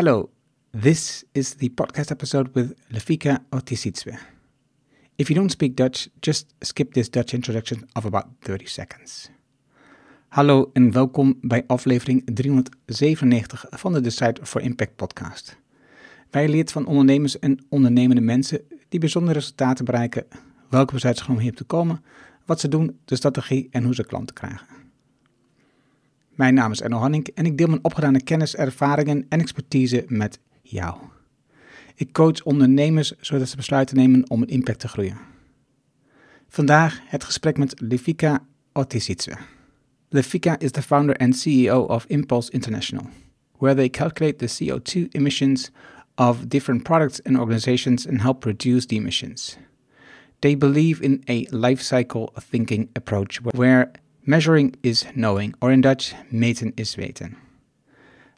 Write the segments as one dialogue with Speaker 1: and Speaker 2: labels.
Speaker 1: Hello, this is the podcast episode with Lefika Otisitswe. If you don't speak Dutch, just skip this Dutch introduction of about 30 seconds. Hallo en welkom bij aflevering 397 van de Decide for Impact podcast. Wij leert van ondernemers en ondernemende mensen die bijzondere resultaten bereiken, welke genomen hier te komen, wat ze doen, de strategie en hoe ze klanten krijgen. Mijn naam is Enno Hanning en ik deel mijn opgedane kennis, ervaringen en expertise met jou. Ik coach ondernemers zodat ze besluiten nemen om een impact te groeien. Vandaag het gesprek met Lefika Otisitswe. Lefika is the founder and CEO of Impulse International, where they calculate the CO2 emissions of different products and organizations and help reduce the emissions. They believe in a life cycle thinking approach where measuring is knowing, or in Dutch, meten is weten.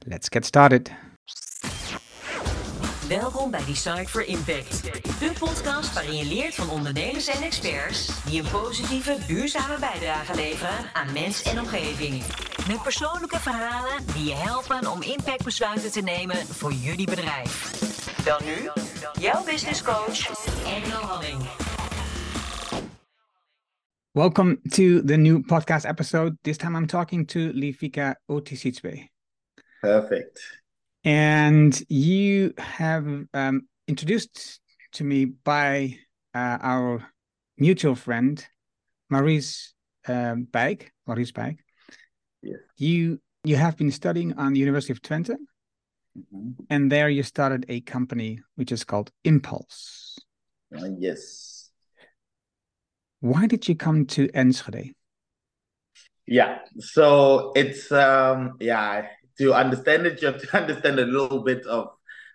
Speaker 1: Let's get started.
Speaker 2: Welkom bij Decide for Impact, de podcast waarin je leert van ondernemers en experts die een positieve, duurzame bijdrage leveren aan mens en omgeving. Met persoonlijke verhalen die je helpen om impactbesluiten te nemen voor jullie bedrijf. Dan nu, jouw business coach, Engel Halling.
Speaker 1: Welcome to the new podcast episode. This time I'm talking to Lefika Otisitswe.
Speaker 3: Perfect.
Speaker 1: And you have um, introduced to me by uh, our mutual friend, Maurice um, Bijk. Maurice Bijk.
Speaker 3: Yes.
Speaker 1: You you have been studying on the University of Twente,
Speaker 3: Mhm.
Speaker 1: and there you started a company which is called Impulse.
Speaker 3: Uh, yes.
Speaker 1: Why did you come to Enschede?
Speaker 3: Yeah. So it's um yeah, to understand it, you have to understand a little bit of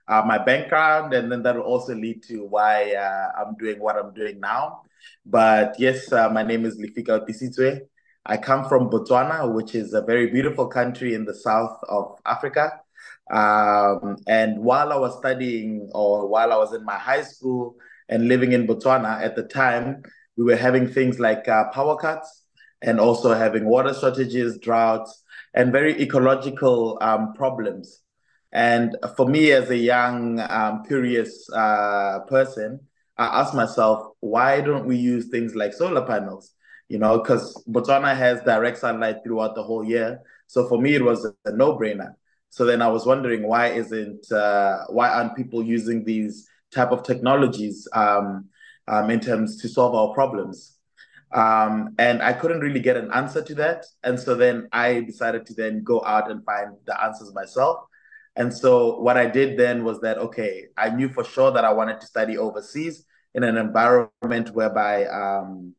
Speaker 3: uh, my background, and then that will also lead to why uh, I'm doing what I'm doing now. But yes, uh, my name is Lefika Otisitswe. I come from Botswana, which is a very beautiful country in the south of Africa. Um, and while I was studying, or while I was in my high school and living in Botswana at the time, we were having things like uh, power cuts and also having water shortages, droughts, and very ecological um, problems. And for me, as a young, um, curious uh, person, I asked myself, why don't we use things like solar panels? You know, because Botswana has direct sunlight throughout the whole year. So for me, it was a no-brainer. So then I was wondering, why isn't uh, why aren't people using these type of technologies um, um, in terms to solve our problems? Um, and I couldn't really get an answer to that. And so then I decided to then go out and find the answers myself. And so what I did then was that, okay, I knew for sure that I wanted to study overseas in an environment whereby um,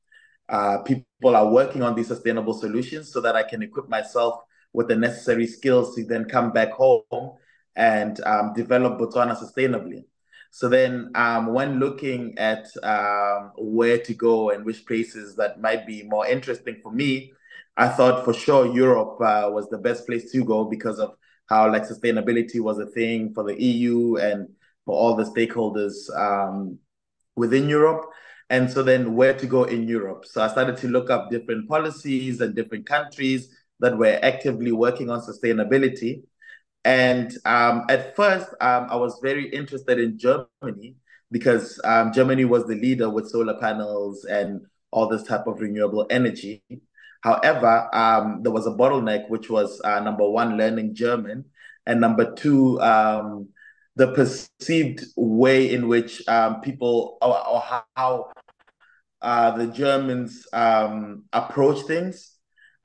Speaker 3: uh, people are working on these sustainable solutions so that I can equip myself with the necessary skills to then come back home and um, develop Botswana sustainably. So then, um, when looking at um, where to go and which places that might be more interesting for me, I thought for sure Europe uh, was the best place to go because of how like sustainability was a thing for the EU and for all the stakeholders um, within Europe. And so then, where to go in Europe? So I started to look up different policies and different countries that were actively working on sustainability. And um, at first, um, I was very interested in Germany because um, Germany was the leader with solar panels and all this type of renewable energy. However, um, there was a bottleneck, which was uh, number one, learning German, and number two, um, the perceived way in which um, people or, or how uh, the Germans approach things.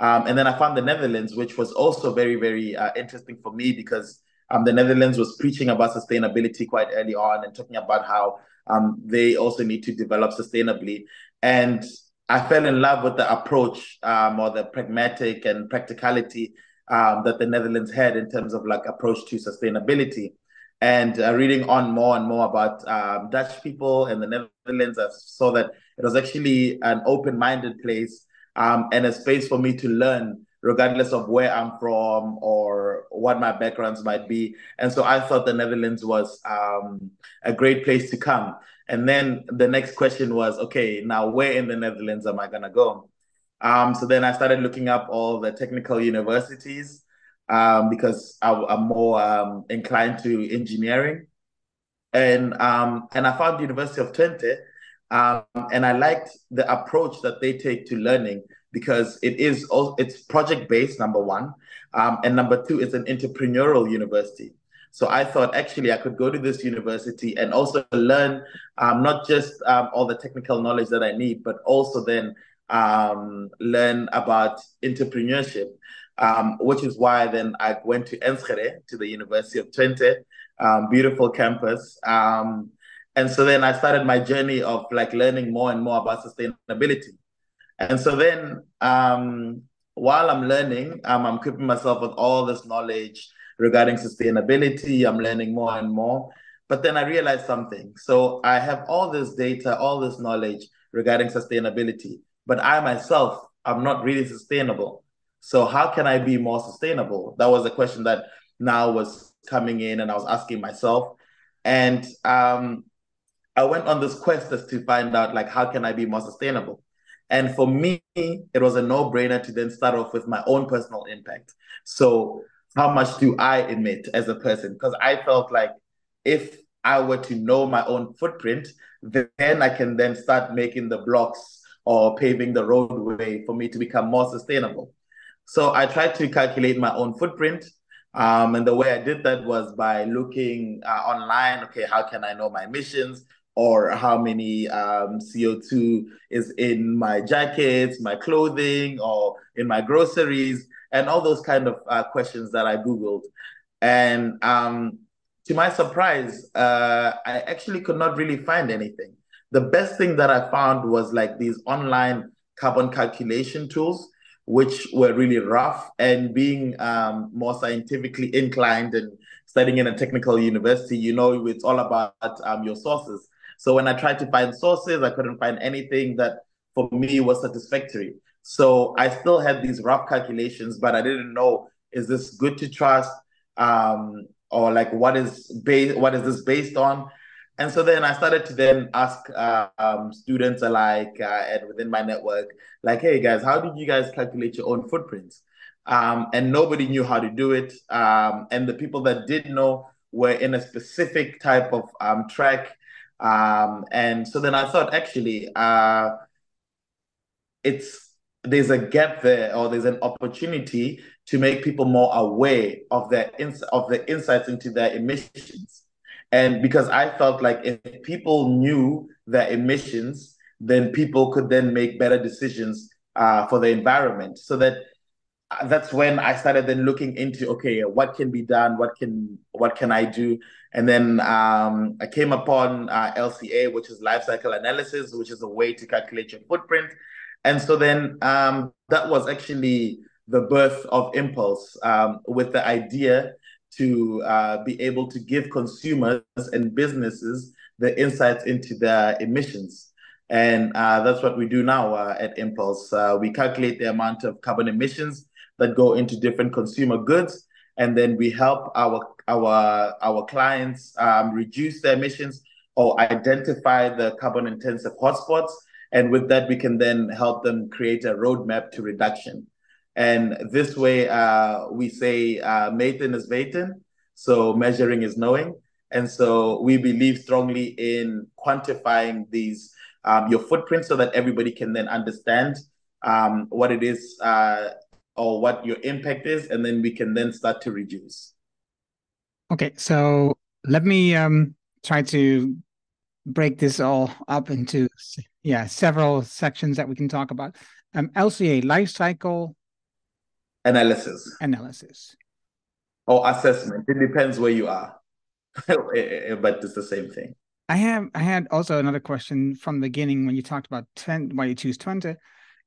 Speaker 3: Um, and then I found the Netherlands, which was also very, very uh, interesting for me because um, the Netherlands was preaching about sustainability quite early on and talking about how um, they also need to develop sustainably. And I fell in love with the approach um, or the pragmatic and practicality um, that the Netherlands had in terms of like approach to sustainability. And uh, reading on more and more about um, Dutch people and the Netherlands, I saw that it was actually an open-minded place um, and a space for me to learn, regardless of where I'm from or what my backgrounds might be. And so I thought the Netherlands was um, a great place to come. And then the next question was, okay, now where in the Netherlands am I going to go? Um, so then I started looking up all the technical universities. um, because I, am more um, inclined to engineering. And um, and I found the University of Twente, um, and I liked the approach that they take to learning because it is it's project based number one, um, and number two, it's an entrepreneurial university. So I thought actually I could go to this university and also learn um, not just um, all the technical knowledge that I need, but also then um, learn about entrepreneurship, um, which is why then I went to Enschede, to the University of Twente, um, beautiful campus. Um, and so then I started my journey of like learning more and more about sustainability. And so then while I'm learning, I'm equipping myself with all this knowledge regarding sustainability. I'm learning more and more. But then I realized something. So I have all this data, all this knowledge regarding sustainability, but I myself, I'm not really sustainable. So how can I be more sustainable? That was a question that now was coming in and I was asking myself. And um, I went on this quest as to find out like how can I be more sustainable? And for me, it was a no-brainer to then start off with my own personal impact. So how much do I emit as a person? Because I felt like if I were to know my own footprint, then I can then start making the blocks or paving the roadway for me to become more sustainable. So I tried to calculate my own footprint. Um, and the way I did that was by looking uh, online. Okay, how can I know my emissions? Or how many um, CO2 is in my jackets, my clothing, or in my groceries? and all those kind of uh, questions that I Googled. And um, to my surprise, uh, I actually could not really find anything. The best thing that I found was like these online carbon calculation tools, which were really rough. And being um, more scientifically inclined and studying in a technical university, you know, it's all about um, your sources. So when I tried to find sources, I couldn't find anything that for me was satisfactory. So I still had these rough calculations, but I didn't know is this good to trust um, or like what is based what is this based on? And so then I started to then ask uh, um, students alike uh, and within my network, like, hey guys, how did you guys calculate your own footprints? Um, and nobody knew how to do it. Um, and the people that did know were in a specific type of um, track. Um, and so then I thought, actually, uh, it's there's a gap there or there's an opportunity to make people more aware of their ins- of the insights into their emissions. And because i felt like if people knew their emissions then people could then make better decisions uh, for the environment. So that that's when i started then looking into okay what can be done what can what can i do and then um, i came upon uh, lca which is life cycle analysis which is a way to calculate your footprint and so then um, that was actually the birth of Impulse um, with the idea to uh, be able to give consumers and businesses the insights into their emissions. And uh, that's what we do now uh, at Impulse. Uh, we calculate the amount of carbon emissions that go into different consumer goods, and then we help our our our clients um, reduce their emissions or identify the carbon intensive hotspots and with that, we can then help them create a roadmap to reduction. And this way, uh, we say uh, meten is weten, so measuring is knowing. And so we believe strongly in quantifying these um, your footprint so that everybody can then understand um, what it is uh, or what your impact is, and then we can then start to reduce.
Speaker 1: Okay, so let me um, try to break this all up into yeah several sections that we can talk about. Um, LCA life cycle
Speaker 3: analysis.
Speaker 1: Analysis.
Speaker 3: Or assessment. It depends where you are, but it's the same thing.
Speaker 1: I have I had also another question from the beginning when you talked about Twente, why you choose Twente.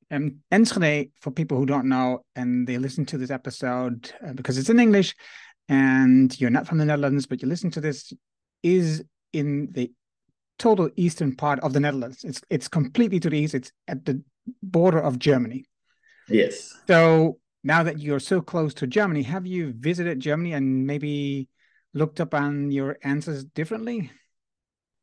Speaker 1: Um, Enschede, for people who don't know and they listen to this episode uh, because it's in English and you're not from the Netherlands, but you listen to this, is in the total eastern part of the Netherlands. It's it's completely to the east. It's at the border of Germany.
Speaker 3: Yes.
Speaker 1: So now that you're so close to Germany, have you visited Germany and maybe looked up on your answers differently?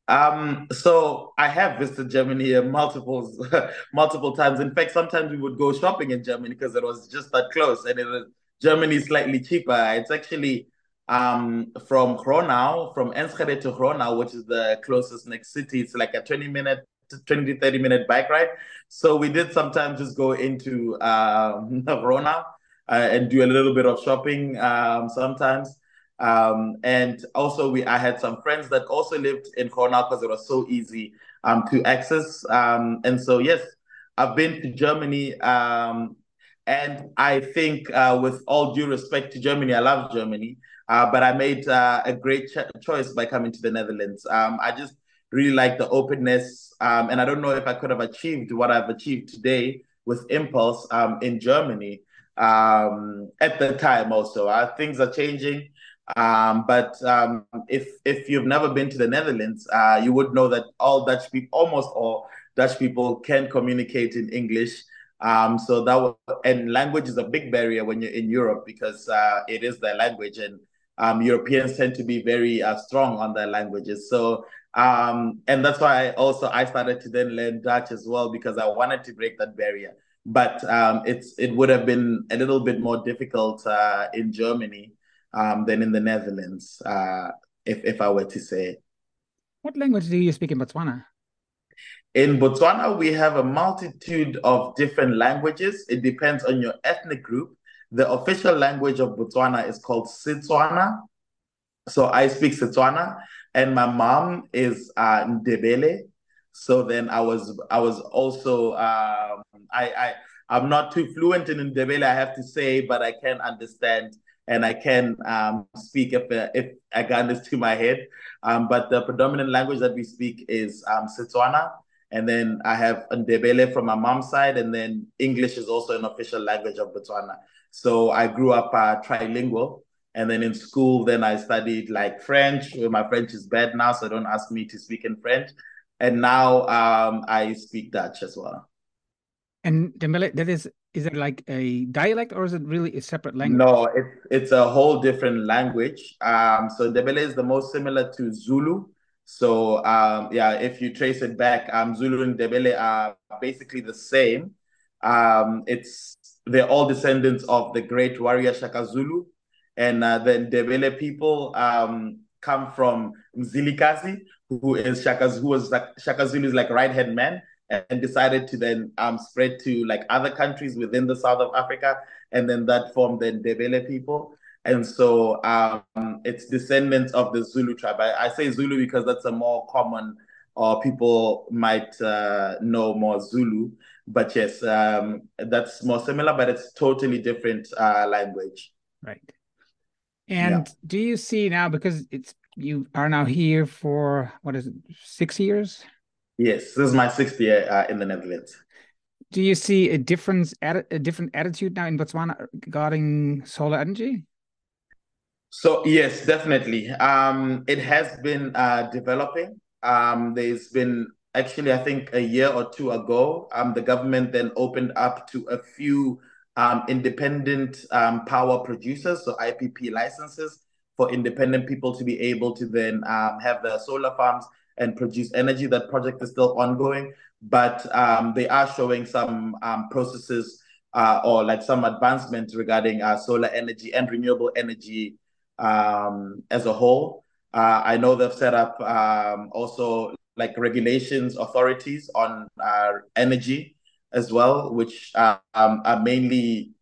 Speaker 3: Um, so I have visited Germany multiple multiple times. In fact, sometimes we would go shopping in Germany because it was just that close and it was Germany is slightly cheaper. It's actually um, from Gronau, from Enschede to Gronau, which is the closest next city. It's like a 20 minute, 20 30 minute bike ride. So we did sometimes just go into um, Gronau uh, and do a little bit of shopping um, sometimes. Um, and also, we I had some friends that also lived in Gronau because it was so easy um, to access. Um, and so, yes, I've been to Germany. Um, and I think, uh, with all due respect to Germany, I love Germany. Uh, but I made uh, a great ch- choice by coming to the Netherlands. Um, I just really like the openness. Um, and I don't know if I could have achieved what I've achieved today with Impulse um, in Germany um, at the time also. Uh, things are changing. Um, but um, if if you've never been to the Netherlands, uh, you would know that all Dutch people, almost all Dutch people, can communicate in English. Um, so that and language is a big barrier when you're in Europe because uh, it is their language, and um, Europeans tend to be very uh, strong on their languages. So um, and that's why I also I started to then learn Dutch as well because I wanted to break that barrier. But um, it's it would have been a little bit more difficult uh, in Germany um, than in the Netherlands, uh, if, if I were to say.
Speaker 1: What language do you speak in Botswana?
Speaker 3: In Botswana, we have a multitude of different languages. It depends on your ethnic group. The official language of Botswana is called Setswana. So I speak Setswana, and my mom is uh, Ndebele. So then I was I was also um, I I I'm not too fluent in Ndebele, I have to say, but I can understand and I can um, speak if, uh, if I got this to my head. Um, but the predominant language that we speak is um, Setswana. And then I have Ndebele from my mom's side, and then English is also an official language of Botswana. So I grew up uh, trilingual. And then in school, then I studied like French. My French is bad now, so don't ask me to speak in French. And now um, I speak Dutch as well.
Speaker 1: And Ndebele, that is is it like a dialect or is it really a separate language?
Speaker 3: No, it's it's a whole different language. Um, so Ndebele is the most similar to Zulu. So um, yeah, if you trace it back, um, Zulu and Ndebele are basically the same. Um, it's they're all descendants of the great warrior Shaka Zulu, and uh, the people um, come from Mzilikazi, who is Shaka's who was like Shaka Zulu's like right hand man and decided to then um, spread to like other countries within the south of Africa, and then that formed the Ndebele people. And so um, it's descendants of the Zulu tribe. I, I, say Zulu because that's a more common, or people might uh, know more Zulu. But yes, um, that's more similar, but it's totally different uh, language.
Speaker 1: Right. And yeah. do you see now because it's you are now here for what is it six years?
Speaker 3: Yes, this is my sixth year uh, in the Netherlands.
Speaker 1: Do you see a difference, a different attitude now in Botswana regarding solar energy?
Speaker 3: So yes, definitely. Um, it has been uh, developing. Um, there's been actually, I think, a year or two ago, um, the government then opened up to a few um, independent um, power producers, so IPP licenses for independent people to be able to then um, have their solar farms and produce energy. That project is still ongoing, but um, they are showing some um, processes uh, or like some advancements regarding uh, solar energy and renewable energy um, as a whole. Uh, I know they've set up um, also like regulations authorities on uh, energy as well, which uh, um, are mainly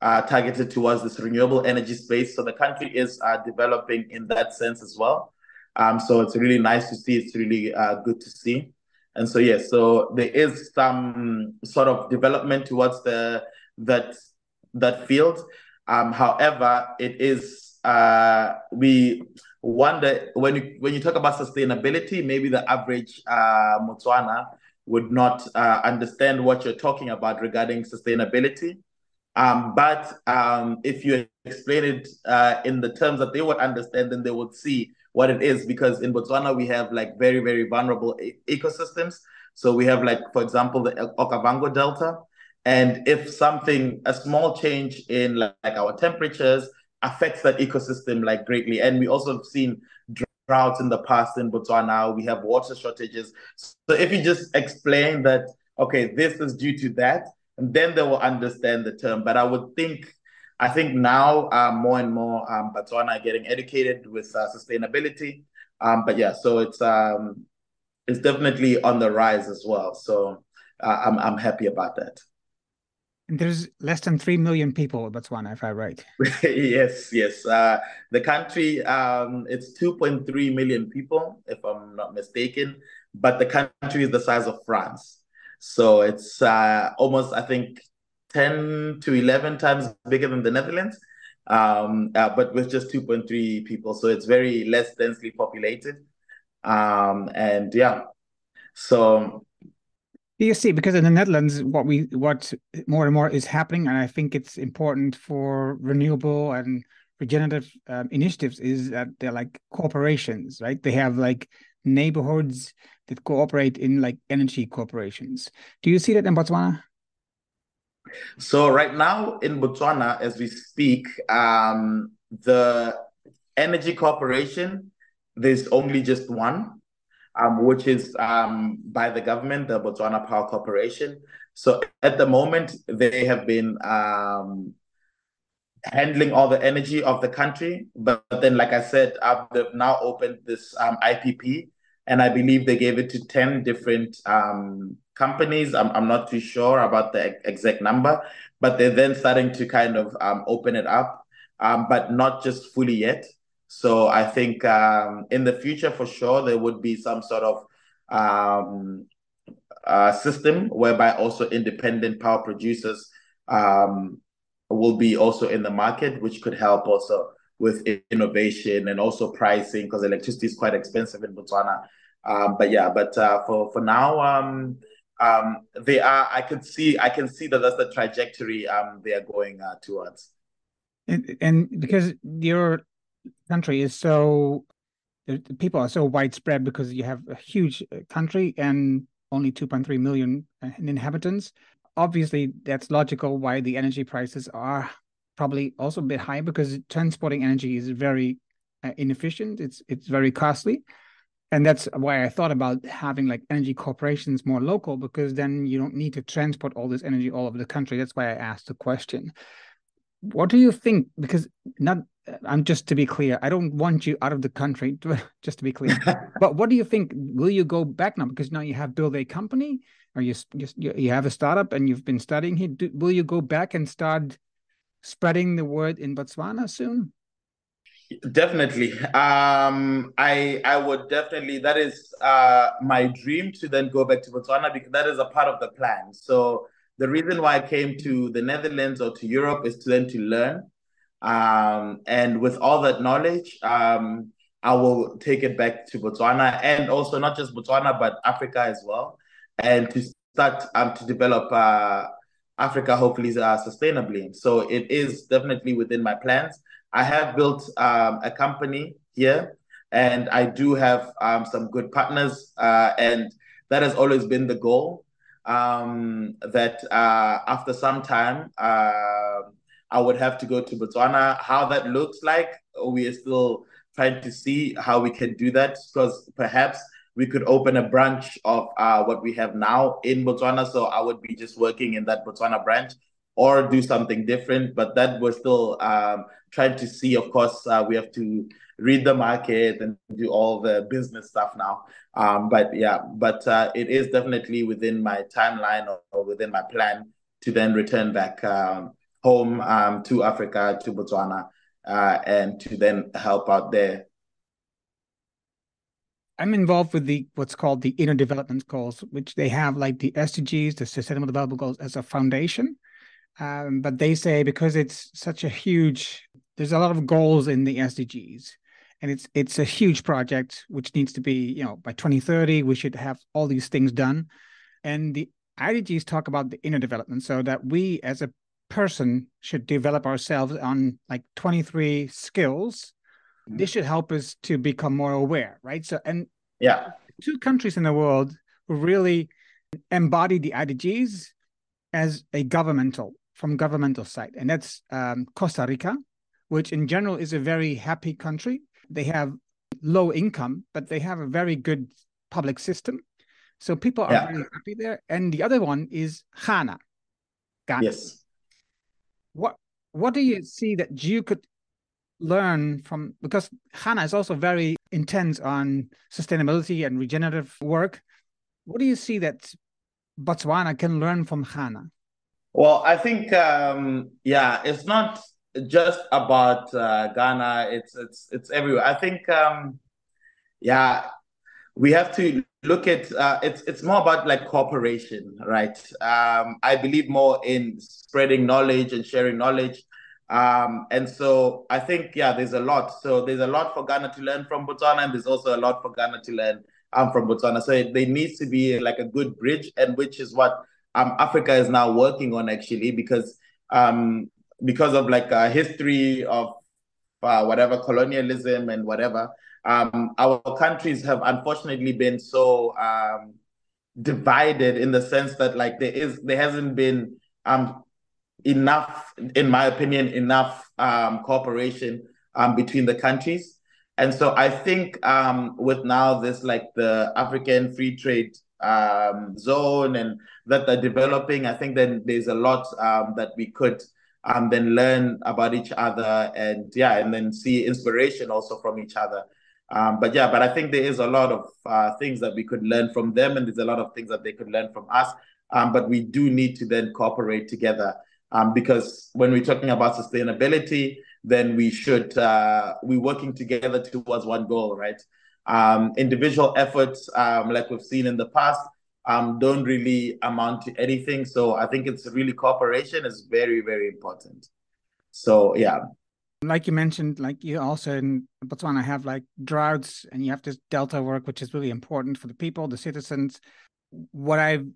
Speaker 3: uh, targeted towards this renewable energy space. So the country is developing in that sense as well. Um, so it's really nice to see. It's really uh, good to see. And so yes, yeah, so there is some sort of development towards the that that field. Um, however, it is uh, we wonder when you when you talk about sustainability, maybe the average uh, Motswana would not uh, understand what you're talking about regarding sustainability. Um, but um, if you explain it uh, in the terms that they would understand, then they would see what it is because in Botswana we have like very very vulnerable e- ecosystems. So we have like for example the Okavango Delta, and if something a small change in like, like our temperatures affects that ecosystem like greatly, and we also have seen droughts in the past in Botswana. We have water shortages. So if you just explain that okay, this is due to that, and then they will understand the term. But I would think I think now uh, more and more um, Botswana are getting educated with uh, sustainability. Um, but yeah, so it's um, it's definitely on the rise as well. So uh, I'm I'm happy about that.
Speaker 1: And there's less than three million people in Botswana, if I'm right.
Speaker 3: yes, yes. Uh, the country, um, it's 2.3 million people, if I'm not mistaken. But the country is the size of France, so it's uh, almost, I think, 10 to 11 times bigger than the Netherlands. Um, uh, but with just 2.3 people, so it's very less densely populated. Um, and yeah, so
Speaker 1: you see, because in the Netherlands, what we what more and more is happening, and I think it's important for renewable and regenerative um, initiatives is that they're like corporations, right? They have like neighborhoods that cooperate in like energy corporations. Do you see that in Botswana?
Speaker 3: So right now in Botswana, as we speak, um, the energy corporation there's only just one um, which is um, by the government, the Botswana Power Corporation. So at the moment, they have been um, handling all the energy of the country. But, but then, like I said, uh, they've now opened this um, IPP, and I believe they gave it to 10 different um, companies. I'm, I'm not too sure about the exact number, but they're then starting to kind of um, open it up, um, but not just fully yet. So I think um, in the future, for sure, there would be some sort of um, uh, system whereby also independent power producers um, will be also in the market, which could help also with innovation and also pricing because electricity is quite expensive in Botswana. Um, but yeah, but uh, for for now, um, um, they are. I could see. I can see that that's the trajectory um, they are going uh, towards.
Speaker 1: And, and because you're country is so the people are so widespread because you have a huge uh, country and only 2.3 million uh, inhabitants obviously that's logical why the energy prices are probably also a bit high because transporting energy is very uh, inefficient it's it's very costly and that's why i thought about having like energy corporations more local because then you don't need to transport all this energy all over the country that's why i asked the question what do you think because not I'm just to be clear, I don't want you out of the country, just to be clear. but what do you think? Will you go back now? Because now you have built a company, or you just you have a startup, and you've been studying here. Do, will you go back and start spreading the word in Botswana soon?
Speaker 3: Definitely. Um, I I would definitely. That is uh, my dream to then go back to Botswana because that is a part of the plan. So the reason why I came to the Netherlands or to Europe is to then to learn um, and with all that knowledge, um, I will take it back to Botswana and also not just Botswana, but Africa as well, and to start um, to develop uh, Africa hopefully uh, sustainably. So it is definitely within my plans. I have built um, a company here, and I do have um, some good partners, uh, and that has always been the goal. Um, that uh, after some time, uh, I would have to go to Botswana. How that looks like, we are still trying to see how we can do that because perhaps we could open a branch of uh, what we have now in Botswana. So I would be just working in that Botswana branch or do something different. But that we're still um, trying to see. Of course, uh, we have to read the market and do all the business stuff now. Um, but yeah, but uh, it is definitely within my timeline or, or, within my plan to then return back um, home um, to Africa, to Botswana, uh, and to then help out there.
Speaker 1: I'm involved with the what's called the inner development goals, which they have like the SDGs, the Sustainable Development Goals, as a foundation. Um, but they say because it's such a huge, there's a lot of goals in the SDGs, and it's it's a huge project which needs to be, you know, by 2030 we should have all these things done, and the IDGs talk about the inner development, so that we as a person should develop ourselves on like 23 skills. Mm-hmm. this should help us to become more aware right? So and
Speaker 3: yeah.
Speaker 1: two countries in the world who really embody the idgs as a governmental from governmental side and that's um, costa rica which in general is a very happy country they have low income but they have a very good public system so people are yeah. really happy there and the other one is ghana
Speaker 3: ghana yes
Speaker 1: what What do you see that you could learn from? Because Ghana is also very intense on sustainability and regenerative work. What do you see that Botswana can learn from Ghana?
Speaker 3: Well, I think um, yeah, it's not just about uh, Ghana. It's it's it's everywhere. I think um, yeah, we have to look at uh, it's it's more about like cooperation, right? Um, I believe more in spreading knowledge and sharing knowledge. Um, and so I think yeah, there's a lot. So there's a lot for Ghana to learn from Botswana, and there's also a lot for Ghana to learn um, from Botswana. So there needs to be like a good bridge, and which is what um, Africa is now working on actually because um, because of like a history of uh, whatever colonialism and whatever. Um, our countries have unfortunately been so um, divided in the sense that like there is there hasn't been um, enough, in my opinion, enough um, cooperation um, between the countries. And so I think um, with now this like the African free trade um, zone and that they're developing, I think then there's a lot um, that we could um, then learn about each other and yeah, and then see inspiration also from each other. Um, but yeah, but I think there is a lot of uh, things that we could learn from them, and there's a lot of things that they could learn from us. Um, but we do need to then cooperate together um, because when we're talking about sustainability, then we should uh, we're working together towards one goal, right? Um, individual efforts, um, like we've seen in the past, um, don't really amount to anything. So I think it's really cooperation is very, very important. So yeah.
Speaker 1: Like you mentioned, like you also in Botswana have like droughts and you have this delta work, which is really important for the people, the citizens. What I've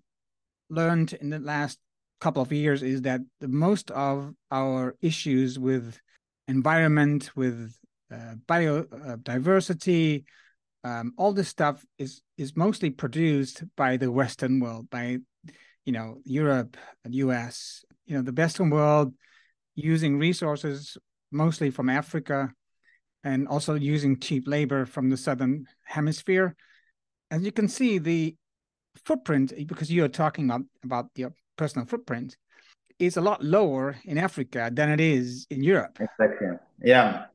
Speaker 1: learned in the last couple of years is that the most of our issues with environment, with uh, biodiversity, um, all this stuff is is mostly produced by the Western world, by you know Europe and U.S. You know the Western world using resources mostly from Africa, and also using cheap labor from the Southern Hemisphere. As you can see, the footprint, because you are talking about, about your personal footprint, is a lot lower in Africa than it is in Europe.
Speaker 3: Exactly. Yeah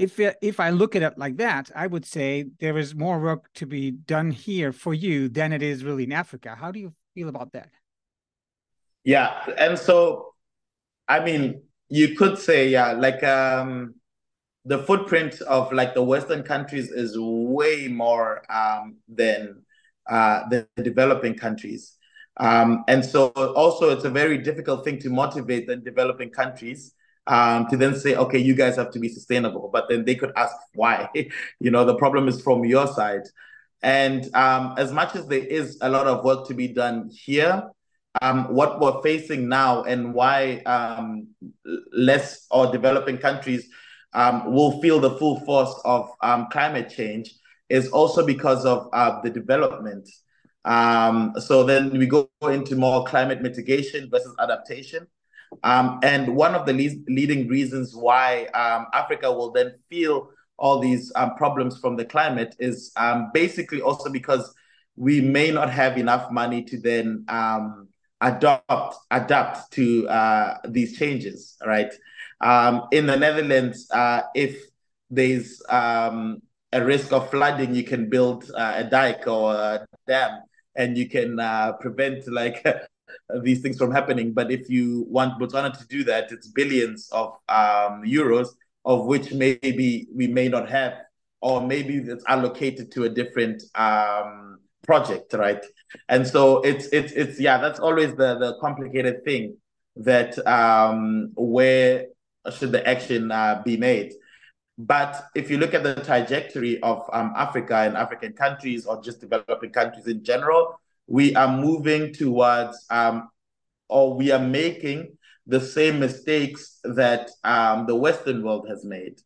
Speaker 1: if if I look at it like that, I would say there is more work to be done here for you than it is really in Africa. How do you feel about that?
Speaker 3: Yeah, and so I mean, you could say yeah, like um, the footprint of like the Western countries is way more um, than uh, the developing countries. Um, and so also it's a very difficult thing to motivate the developing countries um, to then say, okay, you guys have to be sustainable. But then they could ask why. you know, the problem is from your side. And um, as much as there is a lot of work to be done here, um, what we're facing now and why um, less or developing countries um, will feel the full force of um, climate change is also because of uh, the development. Um, so then we go into more climate mitigation versus adaptation. Um, and one of the le- leading reasons why um, Africa will then feel all these um, problems from the climate is um, basically also because we may not have enough money to then um, adopt adapt to uh, these changes. Right? Um, in the Netherlands, uh, if there's a risk of flooding, you can build uh, a dike or a dam, and you can uh, prevent like these things from happening. But if you want Botswana to do that, it's billions of um, euros, of which maybe we may not have, or maybe it's allocated to a different um, project, right? And so it's it's it's yeah, that's always the the complicated thing that um, where should the action uh, be made. But if you look at the trajectory of um, Africa and African countries, or just developing countries in general, we are moving towards um, or we are making the same mistakes that um, the Western world has made.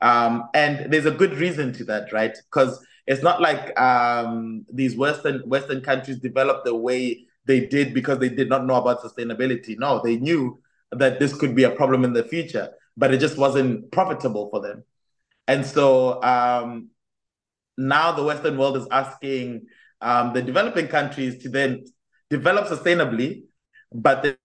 Speaker 3: Um, and there's a good reason to that, right? Because it's not like um, these Western Western countries developed the way they did because they did not know about sustainability. No, they knew that this could be a problem in the future, but it just wasn't profitable for them. And so um, now the Western world is asking um, the developing countries to then develop sustainably, but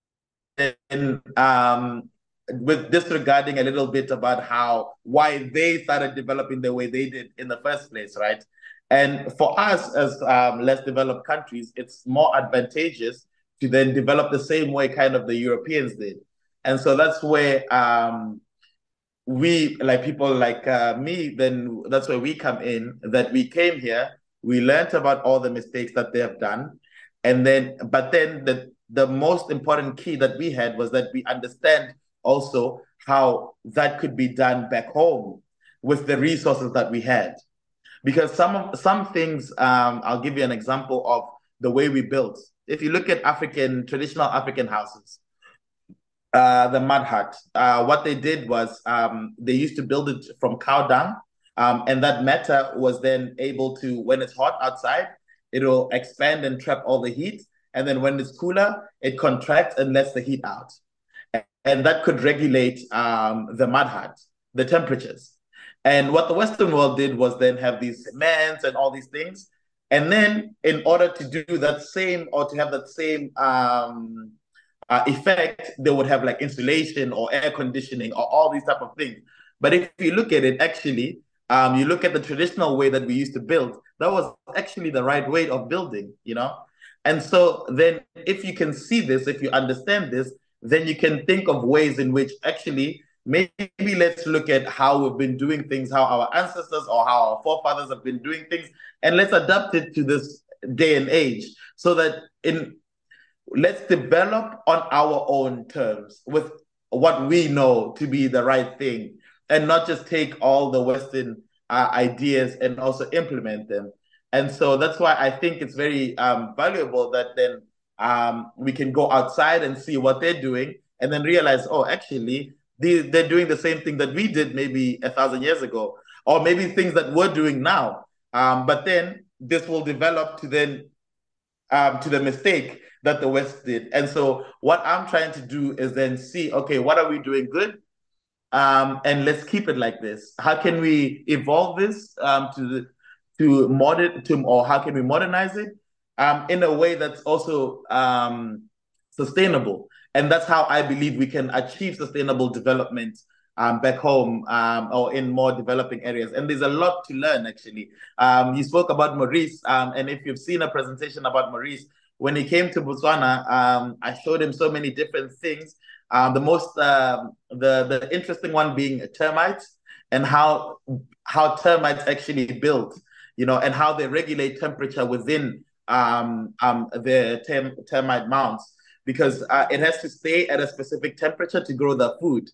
Speaker 3: then um, with disregarding a little bit about how why they started developing the way they did in the first place, right? And for us as um, less developed countries, it's more advantageous to then develop the same way kind of the Europeans did. And so that's where um, we, like people like uh, me, then that's where we come in, that we came here, we learned about all the mistakes that they have done. And then, but then the, the most important key that we had was that we understand also how that could be done back home with the resources that we had. Because some of some things, um, I'll give you an example of the way we built. If you look at African traditional African houses, uh, the mud hut, uh, what they did was um, they used to build it from cow dung, um, and that matter was then able to, when it's hot outside, it'll expand and trap all the heat, and then when it's cooler, it contracts and lets the heat out, and that could regulate um, the mud hut, the temperatures. And what the Western world did was then have these cements and all these things. And then, in order to do that same or to have that same um, uh, effect, they would have like insulation or air conditioning or all these type of things. But if you look at it, actually, um, you look at the traditional way that we used to build, that was actually the right way of building, you know? And so then if you can see this, if you understand this, then you can think of ways in which actually maybe let's look at how we've been doing things, how our ancestors or how our forefathers have been doing things, and let's adapt it to this day and age so that in let's develop on our own terms with what we know to be the right thing and not just take all the western uh, ideas and also implement them and so that's why i think it's very um, valuable that then um, we can go outside and see what they're doing and then realize oh actually they, they're doing the same thing that we did maybe a thousand years ago, or maybe things that we're doing now. Um, but then this will develop to then um, to the mistake that the West did. And so what I'm trying to do is then see, okay, what are we doing good? Um, and let's keep it like this. How can we evolve this um, to the, to modern to or how can we modernize it um, in a way that's also um, sustainable? And that's how I believe we can achieve sustainable development um, back home um, or in more developing areas. And there's a lot to learn, actually. Um, you spoke about Maurice, um, and if you've seen a presentation about Maurice, when he came to Botswana, um, I showed him so many different things. Um, the most, the the interesting one being termites and how how termites actually build, you know, and how they regulate temperature within um, um, the term, termite mounds because uh, it has to stay at a specific temperature to grow the food.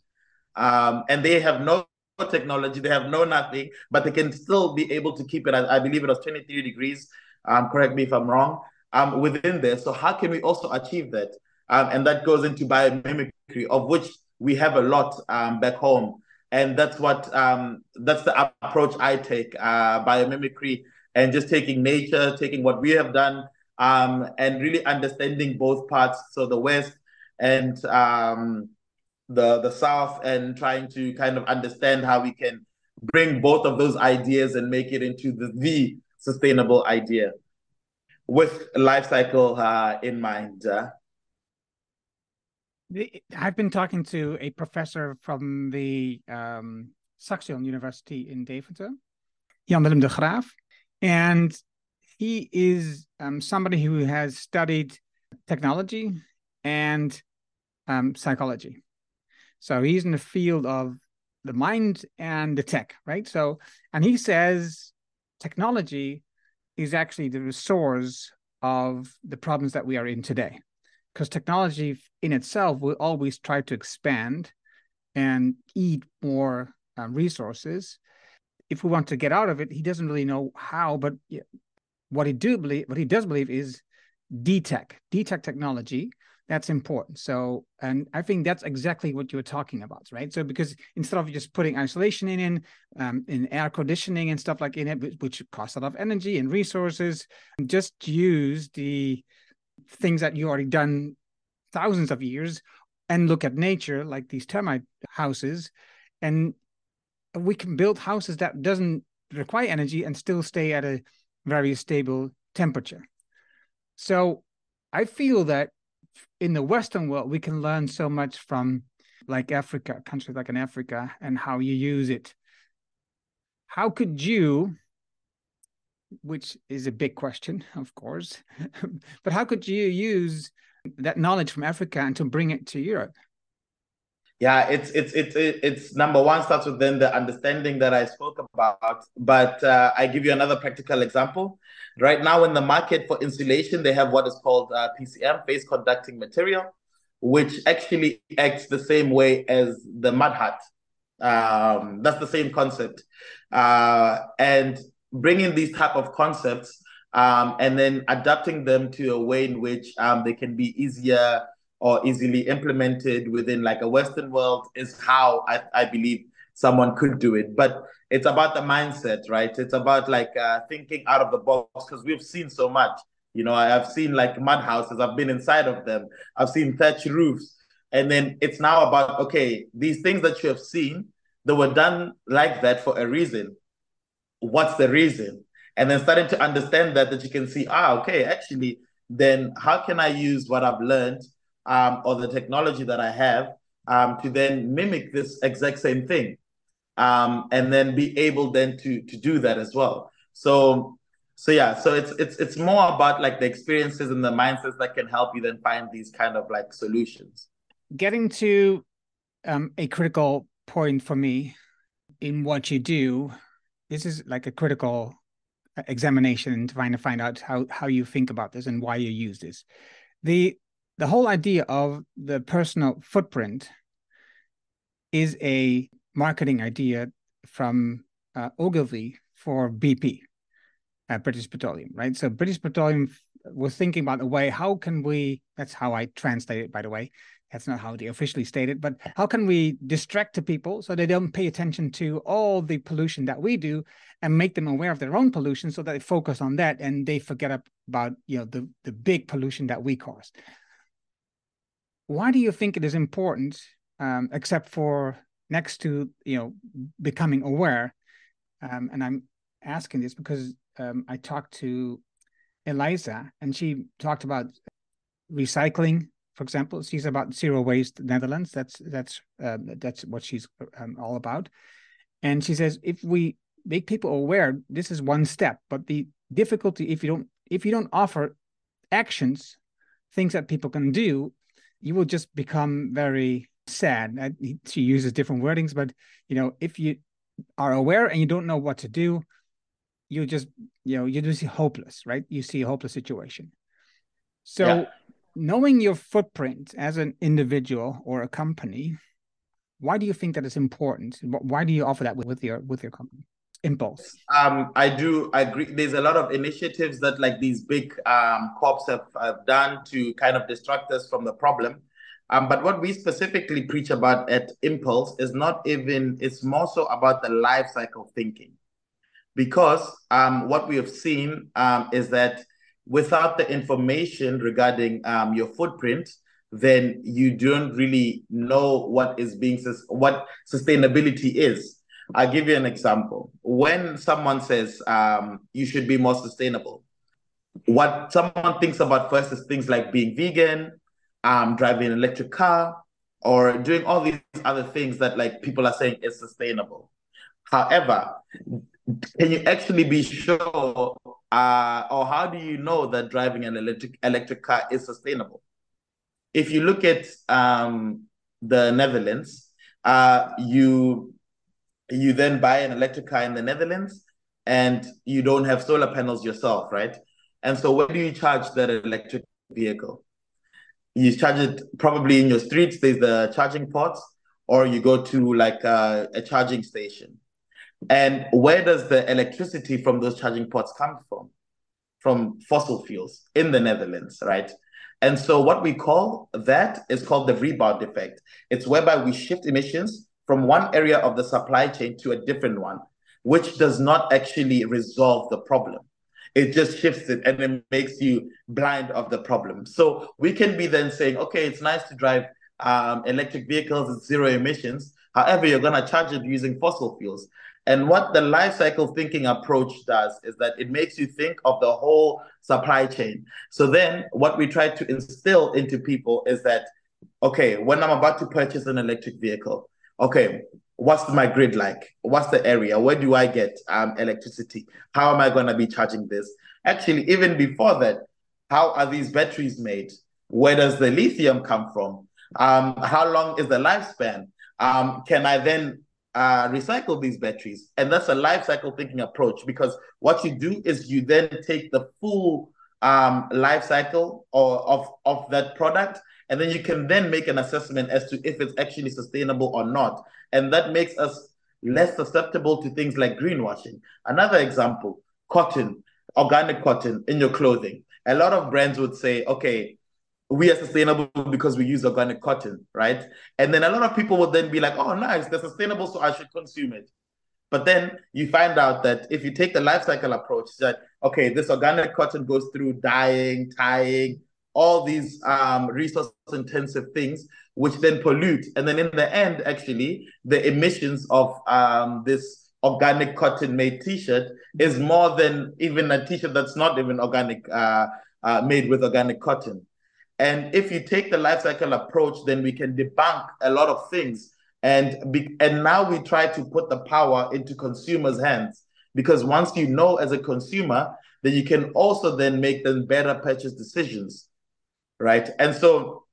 Speaker 3: Um, and they have no technology, they have no nothing, but they can still be able to keep it, at, I believe it was 23 degrees, um, correct me if I'm wrong, um, within there. So how can we also achieve that? Um, and that goes into biomimicry, of which we have a lot um, back home. And that's what, um, that's the approach I take, uh, biomimicry, and just taking nature, taking what we have done, um, and really understanding both parts, so the West and um, the the South, and trying to kind of understand how we can bring both of those ideas and make it into the, the sustainable idea with life cycle uh, in mind. Uh.
Speaker 1: I've been talking to a professor from the um, Saxion University in Deventer, Jan Willem de Graaf, and he is um, somebody who has studied technology and um, psychology. So he's in the field of the mind and the tech, right? So, and he says technology is actually the source of the problems that we are in today. Because technology in itself will always try to expand and eat more um, resources. If we want to get out of it, he doesn't really know how, but what he do believe, what he does believe is DTech, DTech technology. That's important. So, and I think that's exactly what you were talking about, right? So, because instead of just putting isolation in, in, um, in air conditioning and stuff like in it, which costs a lot of energy and resources, just use the things that you already done thousands of years and look at nature, like these termite houses, and we can build houses that doesn't require energy and still stay at a very stable temperature. So I feel that in the Western world, we can learn so much from like Africa, countries like in Africa, and how you use it. How could you, which is a big question, of course, but how could you use that knowledge from Africa and to bring it to Europe?
Speaker 3: Yeah, it's it's it's it's number one starts with then the understanding that I spoke about. But uh, I give you another practical example. Right now, in the market for insulation, they have what is called uh, PCM, phase conducting material, which actually acts the same way as the mud hut. Um, that's the same concept, uh, and bringing these type of concepts um, and then adapting them to a way in which um, they can be easier or easily implemented within like a Western world is how I, I believe someone could do it. But it's about the mindset, right? It's about like uh, thinking out of the box because we've seen so much. You know, I've seen like mud houses, I've been inside of them, I've seen thatch roofs. And then it's now about, okay, these things that you have seen, they were done like that for a reason. What's the reason? And then starting to understand that, that you can see, ah, okay, actually, then how can I use what I've learned um, or the technology that I have um, to then mimic this exact same thing, um, and then be able then to to do that as well. So so yeah, so it's it's it's more about like the experiences and the mindsets that can help you then find these kind of like solutions.
Speaker 1: Getting to um, a critical point for me in what you do, this is like a critical examination to find to find out how how you think about this and why you use this. The the whole idea of the personal footprint is a marketing idea from uh, Ogilvy for BP, uh, British Petroleum, right? So British Petroleum was thinking about the way how can we that's how i translate it by the way that's not how they officially state it but how can we distract the people so they don't pay attention to all the pollution that we do and make them aware of their own pollution so that they focus on that and they forget about you know the the big pollution that we cause why do you think it is important, um, except for next to you know becoming aware? Um, and I'm asking this because um, I talked to Eliza, and she talked about recycling. For example, she's about zero waste Netherlands. That's that's um, that's what she's um, all about. And she says if we make people aware, this is one step. But the difficulty if you don't if you don't offer actions, things that people can do, you will just become very sad. She uses different wordings, but you know, if you are aware and you don't know what to do, you just you know you just see hopeless, right? You see a hopeless situation. So, yeah. Knowing your footprint as an individual or a company, why do you think that is important? Why do you offer that with your with your company? impulse
Speaker 3: um i do agree there's a lot of initiatives that like these big um corps have, have done to kind of distract us from the problem um, but what we specifically preach about at impulse is not even it's more so about the life cycle thinking because um what we have seen um is that without the information regarding um your footprint then you don't really know what is being what sustainability is I'll give you an example. When someone says um, you should be more sustainable, what someone thinks about first is things like being vegan, um, driving an electric car, or doing all these other things that like people are saying is sustainable. However, can you actually be sure, uh, or how do you know that driving an electric electric car is sustainable? If you look at um, the Netherlands, uh, you you then buy an electric car in the Netherlands and you don't have solar panels yourself, right? And so where do you charge that electric vehicle? You charge it probably in your streets, there's the charging ports, or you go to like a, a charging station. And where does the electricity from those charging ports come from? From fossil fuels in the Netherlands, right? And so what we call that is called the rebound effect. It's whereby we shift emissions from one area of the supply chain to a different one, which does not actually resolve the problem. It just shifts it and it makes you blind of the problem. So we can be then saying, okay, it's nice to drive um, electric vehicles, it's zero emissions. However, you're going to charge it using fossil fuels. And what the life cycle thinking approach does is that it makes you think of the whole supply chain. So then what we try to instill into people is that okay, when I'm about to purchase an electric vehicle, okay, what's my grid like? What's the area? Where do I get um, electricity? How am I going to be charging this? Actually, even before that, how are these batteries made? Where does the lithium come from? Um, how long is the lifespan? Um, can I then uh, recycle these batteries? And that's a life cycle thinking approach because what you do is you then take the full um, life cycle or of, of that product and then you can then make an assessment as to if it's actually sustainable or not. And that makes us less susceptible to things like greenwashing. Another example, cotton, organic cotton in your clothing. A lot of brands would say, okay, we are sustainable because we use organic cotton, right? And then a lot of people would then be like, oh, nice, they're sustainable, so I should consume it. But then you find out that if you take the life cycle approach, that okay, this organic cotton goes through dyeing, tying, all these um, resource intensive things, which then pollute. And then in the end, actually, the emissions of um, this organic cotton made t-shirt is more than even a t-shirt that's not even organic, uh, uh, made with organic cotton. And if you take the life cycle approach, then we can debunk a lot of things. And be, and now we try to put the power into consumers' hands because once you know as a consumer, then you can also then make them better purchase decisions right? And so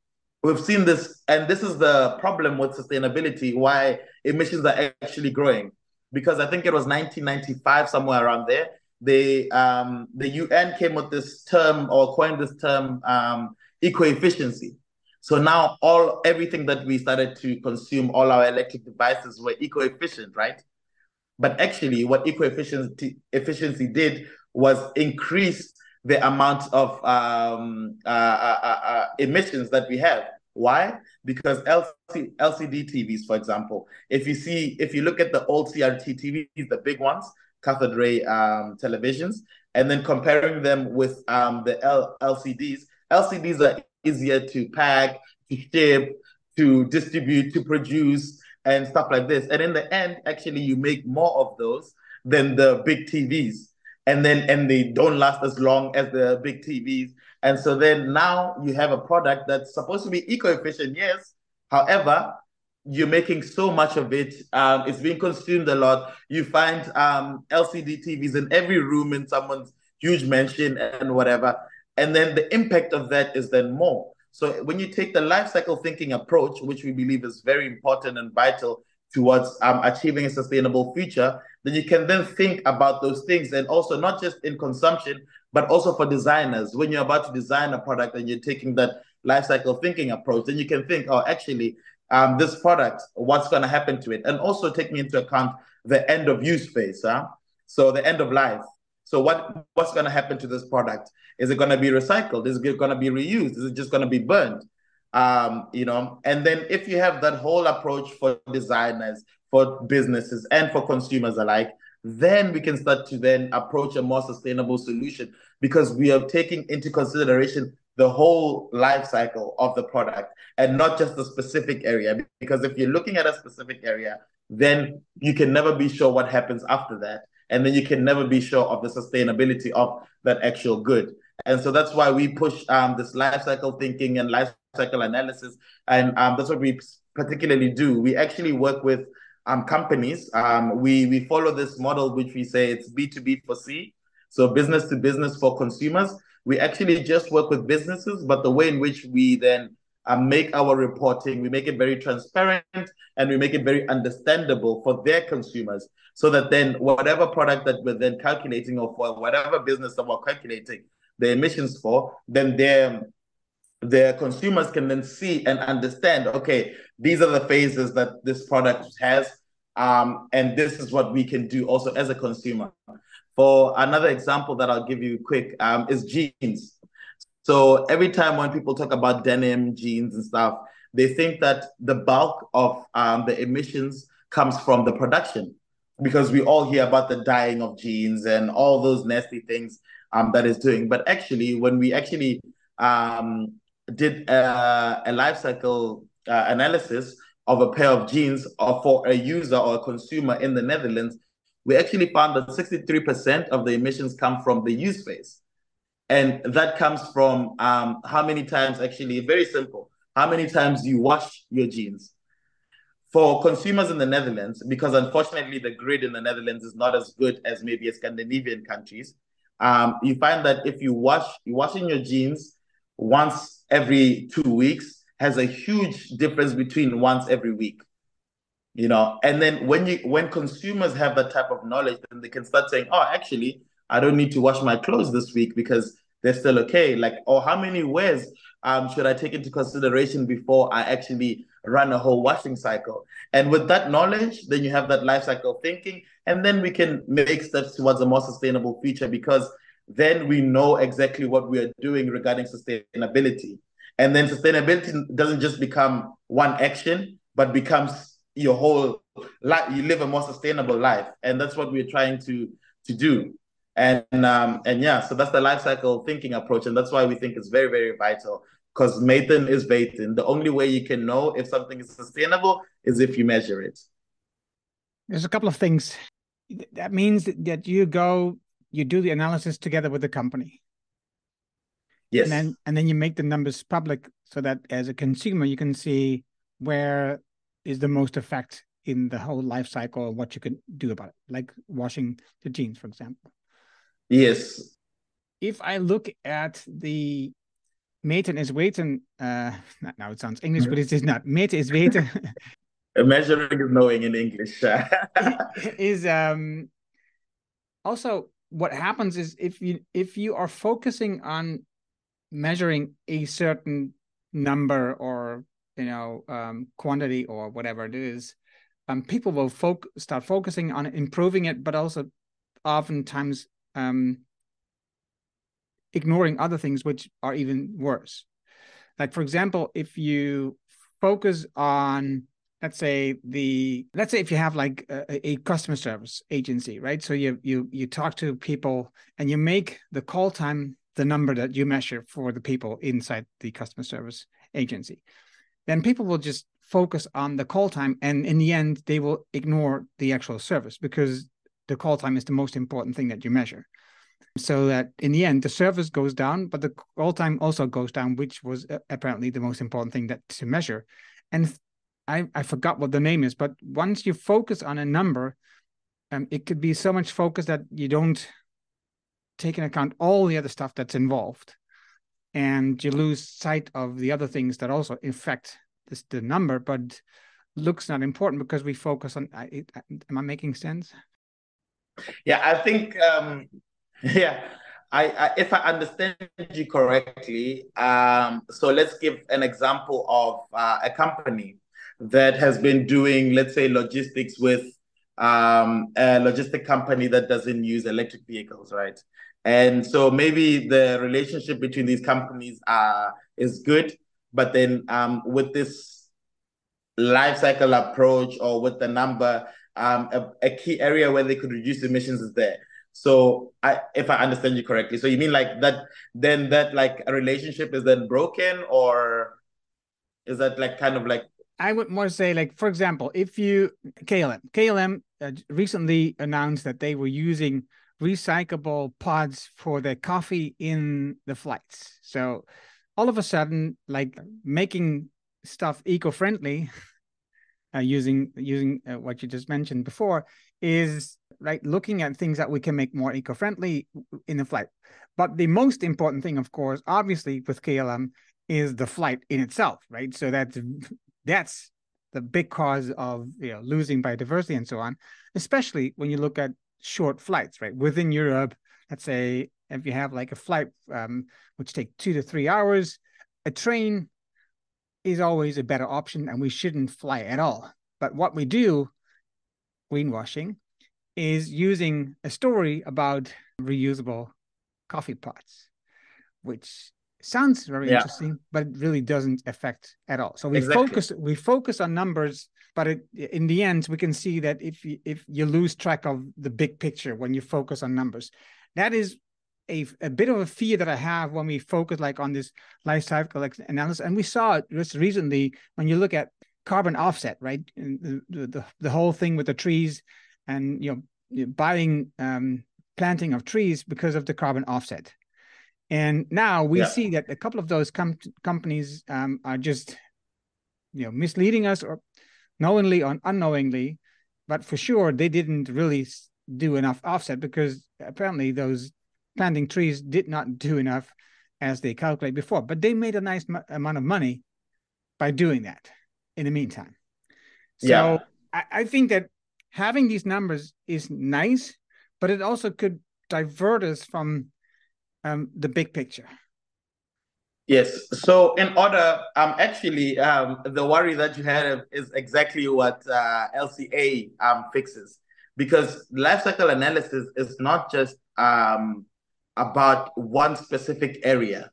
Speaker 3: we've seen this, and this is the problem with sustainability, why emissions are actually growing. Because I think it was 1995, somewhere around there, they um, the UN came with this term or coined this term um, eco-efficiency. So now all everything that we started to consume, all our electric devices were eco-efficient, right? But actually, what eco-efficiency efficiency did was increase the amount of um, uh, uh, uh, uh, emissions that we have. Why? Because LC, LCD TVs, for example, if you see, if you look at the old CRT TVs, the big ones, cathode ray um, televisions, and then comparing them with um, the L- LCDs, LCDs are easier to pack, to ship, to distribute, to produce, and stuff like this. And in the end, actually, you make more of those than the big TVs and then and they don't last as long as the big TVs. And so then now you have a product that's supposed to be eco-efficient, yes. However, you're making so much of it. Um, it's being consumed a lot. You find um, LCD TVs in every room in someone's huge mansion and whatever. And then the impact of that is then more. So when you take the life cycle thinking approach, which we believe is very important and vital towards um, achieving a sustainable future, then you can then think about those things and also not just in consumption, but also for designers. When you're about to design a product and you're taking that life cycle thinking approach, then you can think, oh, actually, um, this product, what's going to happen to it? And also taking into account the end of use phase. Huh? So the end of life. So what what's going to happen to this product? Is it going to be recycled? Is it going to be reused? Is it just going to be burned? Um, you know, and then if you have that whole approach for designers, for businesses and for consumers alike, then we can start to then approach a more sustainable solution because we are taking into consideration the whole life cycle of the product and not just a specific area. Because if you're looking at a specific area, then you can never be sure what happens after that. And then you can never be sure of the sustainability of that actual good. And so that's why we push um, this life cycle thinking and life cycle analysis. And um, that's what we particularly do. We actually work with um, companies. Um, we, we follow this model, which we say it's B2B for C. So business to business for consumers. We actually just work with businesses, but the way in which we then uh, make our reporting, we make it very transparent and we make it very understandable for their consumers so that then whatever product that we're then calculating or for whatever business that we're calculating the emissions for, then their their consumers can then see and understand okay these are the phases that this product has um, and this is what we can do also as a consumer. For another example that i'll give you quick um, is jeans so every time when people talk about denim jeans and stuff they think that the bulk of um, the emissions comes from the production because we all hear about the dyeing of jeans and all those nasty things um, that is doing but actually when we actually um, did a, a life cycle uh, analysis of a pair of jeans or for a user or a consumer in the Netherlands, we actually found that 63% of the emissions come from the use phase. And that comes from um, how many times, actually, very simple, how many times you wash your jeans. For consumers in the Netherlands, because unfortunately the grid in the Netherlands is not as good as maybe a Scandinavian countries, um, you find that if you wash, you washing your jeans once every two weeks has a huge difference between once every week you know and then when you when consumers have that type of knowledge then they can start saying oh actually i don't need to wash my clothes this week because they're still okay. Like or how many wears um, should i take into consideration before i actually run a whole washing cycle? And with that knowledge then you have that life cycle thinking and then we can make steps towards a more sustainable future because then we know exactly what we are doing regarding sustainability. And then sustainability doesn't just become one action but becomes your whole life you live a more sustainable life. And that's what we're trying to to do and um and yeah so that's the life cycle thinking approach and that's why we think it's very very vital because meten is weten. The only way you can know if something is sustainable is if you measure it.
Speaker 1: There's a couple of things. That means that you go, you do the analysis together with the company.
Speaker 3: Yes.
Speaker 1: And then and then you make the numbers public so that as a consumer you can see where is the most effect in the whole life cycle and what you can do about it, like washing the jeans, for example.
Speaker 3: Yes.
Speaker 1: If I look at the meten is weten, uh, now it sounds English, but it is not. Meten is weten.
Speaker 3: Measuring is knowing in English.
Speaker 1: is um also what happens is if you if you are focusing on measuring a certain number or you know um, quantity or whatever it is um, people will folk start focusing on improving it but also oftentimes um, ignoring other things which are even worse. Like for example if you focus on let's say the let's say if you have like a, a, customer service agency right? So you you you talk to people and you make the call time the number that you measure for the people inside the customer service agency. Then people will just focus on the call time and in the end they will ignore the actual service because the call time is the most important thing that you measure. So that in the end the service goes down but the call time also goes down which was uh, apparently the most important thing that to measure. And i i forgot what the name is but once you focus on a number um, it could be so much focus that you don't take into account all the other stuff that's involved. And you lose sight of the other things that also affect this the number but looks not important because we focus on it, am i making sense
Speaker 3: yeah i think um yeah I, I if i understand you correctly um so let's give an example of uh, a company that has been doing let's say logistics with um, a logistic company that doesn't use electric vehicles right? And so maybe the relationship between these companies uh, is good, but then um, with this life cycle approach or with the number, um, a, a, key area where they could reduce emissions is there. So I, if I understand you correctly, so you mean like that, then that like a relationship is then broken or is that like kind of like
Speaker 1: I would more say, like, for example, if you KLM, KLM uh, recently announced that they were using recyclable pods for the coffee in the flights. So all of a sudden, like making stuff eco-friendly, uh, using using uh, what you just mentioned before, is like looking at things that we can make more eco-friendly in the flight. But the most important thing, of course, obviously with KLM, is the flight in itself, right? So that's that's the big cause of you know losing biodiversity and so on, especially when you look at short flights, right? Within Europe, let's say if you have like a flight um, which take two to three hours, a train is always a better option, and we shouldn't fly at all. But what we do, greenwashing, is using a story about reusable coffee pots, which sounds very yeah. interesting, but it really doesn't affect at all. So we exactly. focus we focus on numbers, but it, in the end, we can see that if you, if you lose track of the big picture when you focus on numbers, that is a, a bit of a fear that I have when we focus like on this life cycle analysis. And we saw it just recently when you look at carbon offset, right? The, the, the whole thing with the trees and you know buying um, planting of trees because of the carbon offset and now we yeah. see that a couple of those com- companies um, are just you know misleading us or knowingly or unknowingly, but for sure they didn't really do enough offset because apparently those planting trees did not do enough as they calculate before. But they made a nice amount of money by doing that in the meantime. So yeah. I, I think that having these numbers is nice, but it also could divert us from um, the big picture.
Speaker 3: Yes. So in order, um, actually, um, the worry that you had is exactly what uh, LCA um, fixes, because life cycle analysis is not just um, about one specific area;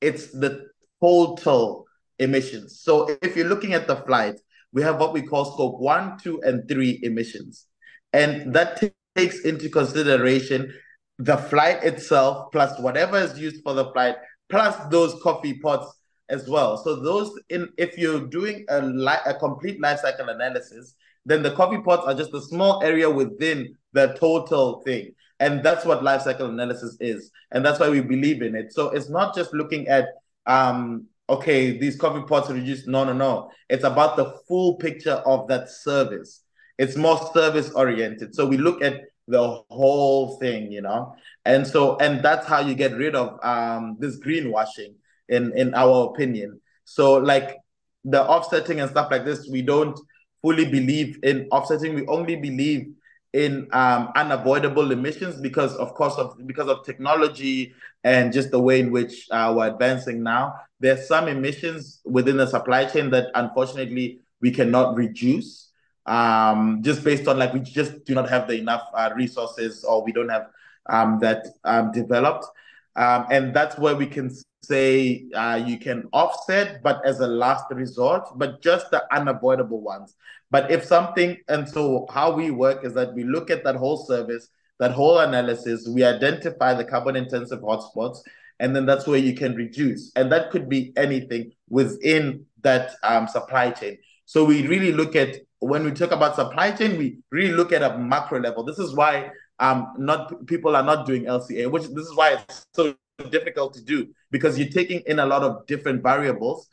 Speaker 3: it's the total emissions. So if you're looking at the flight, we have what we call scope one, two, and three emissions, and that t- takes into consideration the flight itself plus whatever is used for the flight plus those coffee pots as well. So those in if you're doing a li- a complete life cycle analysis, then the coffee pots are just a small area within the total thing. And that's what life cycle analysis is. And that's why we believe in it. So it's not just looking at um okay, these coffee pots are reduced. No, no, no. It's about the full picture of that service. It's more service oriented. So we look at the whole thing, you know. And so, and that's how you get rid of um, this greenwashing, in in our opinion. So, like the offsetting and stuff like this, we don't fully believe in offsetting. We only believe in um, unavoidable emissions because, of course, of because of technology and just the way in which uh, we're advancing now. There's some emissions within the supply chain that, unfortunately, we cannot reduce um, just based on like we just do not have the enough uh, resources or we don't have um, that um, developed. Um, and that's where we can say uh, you can offset, but as a last resort, but just the unavoidable ones. But if something, and so how we work is that we look at that whole service, that whole analysis, we identify the carbon intensive hotspots, and then that's where you can reduce. And that could be anything within that um, supply chain. So we really look at when we talk about supply chain, we really look at a macro level. This is why um not people are not doing LCA, which this is why it's so difficult to do because you're taking in a lot of different variables.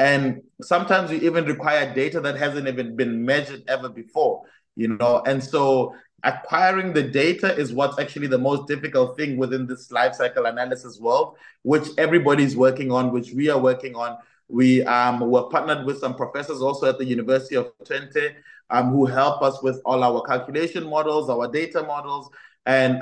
Speaker 3: And sometimes you even require data that hasn't even been measured ever before, you know. And so acquiring the data is what's actually the most difficult thing within this life cycle analysis world, which everybody's working on, which we are working on. We um, were partnered with some professors also at the University of Twente um, who help us with all our calculation models, our data models, and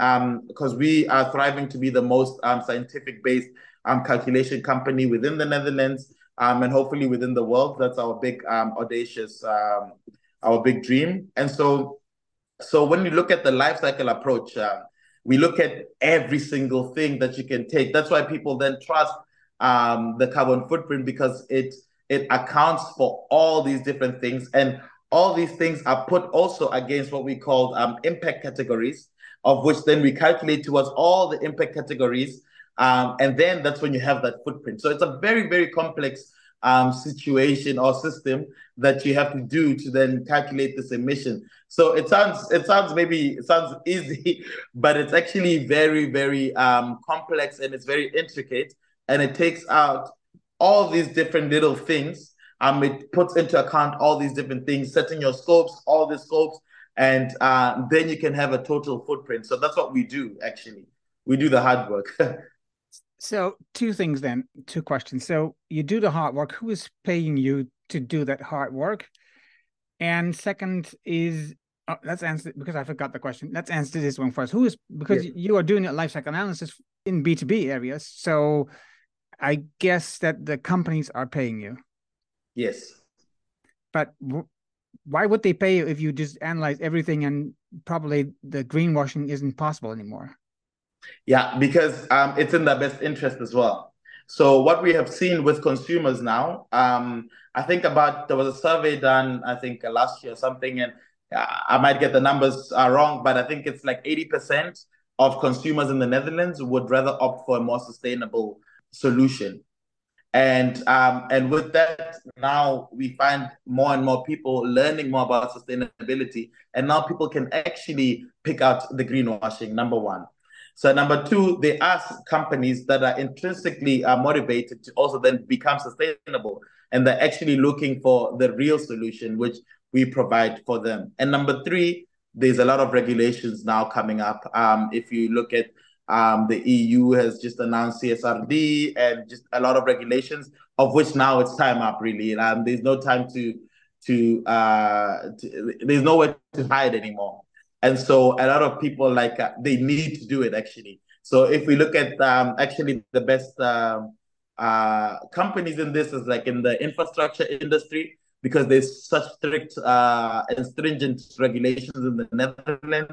Speaker 3: because um, we are thriving to be the most um, scientific based um, calculation company within the Netherlands um, and hopefully within the world. That's our big audacious, our big dream. And so, so when you look at the life cycle approach, uh, we look at every single thing that you can take. That's why people then trust um, the carbon footprint because it it accounts for all these different things and all these things are put also against what we call um, impact categories of which then we calculate towards all the impact categories um, and then that's when you have that footprint so it's a very very complex um, situation or system that you have to do to then calculate this emission so it sounds it sounds maybe it sounds easy but it's actually very very um, complex and it's very intricate and it takes out all these different little things. Um, it puts into account all these different things, setting your scopes, all the scopes, and uh, then you can have a total footprint. So that's what we do actually. We do the hard work.
Speaker 1: so two things then, two questions. So you do the hard work. Who is paying you to do that hard work? And second is oh, let's answer because I forgot the question. Let's answer this one first. Who is because yeah. you are doing a life cycle analysis in B two B areas. So I guess that the companies are paying you.
Speaker 3: Yes.
Speaker 1: But w- why would they pay you if you just analyze everything and probably the greenwashing isn't possible anymore?
Speaker 3: Yeah, because um, it's in their best interest as well. So what we have seen with consumers now, um, I think about there was a survey done, I think uh, last year or something, and uh, I might get the numbers uh, wrong, but I think it's like 80% of consumers in the Netherlands would rather opt for a more sustainable solution. And um, and with that, now we find more and more people learning more about sustainability, and now people can actually pick out the greenwashing. Number one. So number two, they ask companies that are intrinsically uh, motivated to also then become sustainable, and they're actually looking for the real solution, which we provide for them. And number three, there's a lot of regulations now coming up. Um, if you look at um, the EU has just announced CSRD and just a lot of regulations, of which now it's time up really. Um, there's no time to to, uh, to there's nowhere to hide anymore. And so a lot of people like uh, they need to do it actually. So if we look at um, actually the best um, uh, companies in this is like in the infrastructure industry because there's such strict uh, and stringent regulations in the Netherlands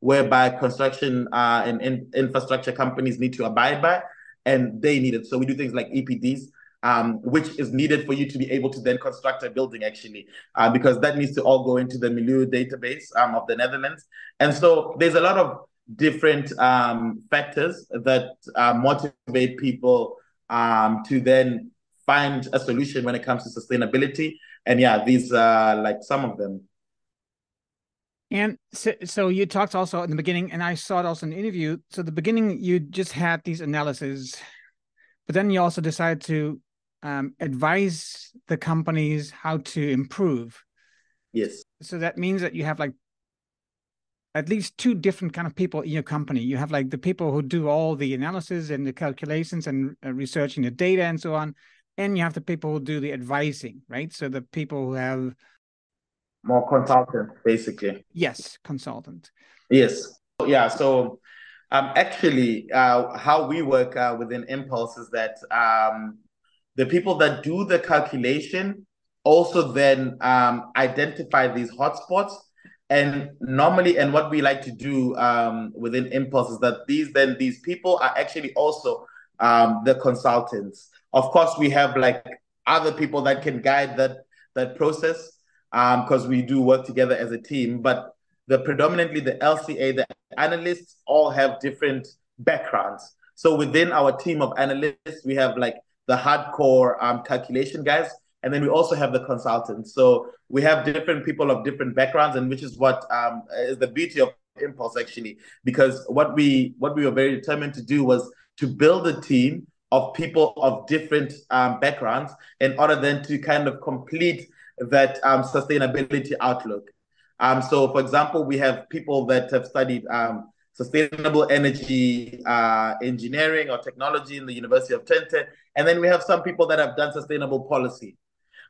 Speaker 3: whereby construction uh, and in infrastructure companies need to abide by, and they need it. So we do things like EPDs, um, which is needed for you to be able to then construct a building actually, uh, because that needs to all go into the Milieu database um, of the Netherlands. And so there's a lot of different um, factors that uh, motivate people um, to then find a solution when it comes to sustainability. And yeah, these are like some of them.
Speaker 1: And so, so you talked also in the beginning, and I saw it also in the interview. So the beginning, you just had these analyses, but then you also decided to um, advise the companies how to improve.
Speaker 3: Yes.
Speaker 1: So that means that you have like at least two different kind of people in your company. You have like the people who do all the analysis and the calculations and uh, researching the data and so on, and you have the people who do the advising, right? So the people who have
Speaker 3: more consultant, basically.
Speaker 1: Yes, consultant.
Speaker 3: Yes. Yeah. So um, actually, uh, how we work uh, within Impulse is that um, the people that do the calculation also then um, identify these hotspots. And normally, and what we like to do um, within Impulse is that these then these people are actually also um, the consultants. Of course, we have like other people that can guide that that process because um, we do work together as a team. But the predominantly the LCA, the analysts all have different backgrounds. So within our team of analysts, we have like the hardcore um, calculation guys, and then we also have the consultants. So we have different people of different backgrounds, and which is what um, is the beauty of Impulse actually, because what we what we were very determined to do was to build a team of people of different um, backgrounds in order then to kind of complete that um, sustainability outlook. Um, so, for example, we have people that have studied um, sustainable energy uh, engineering or technology in the University of Twente. And then we have some people that have done sustainable policy.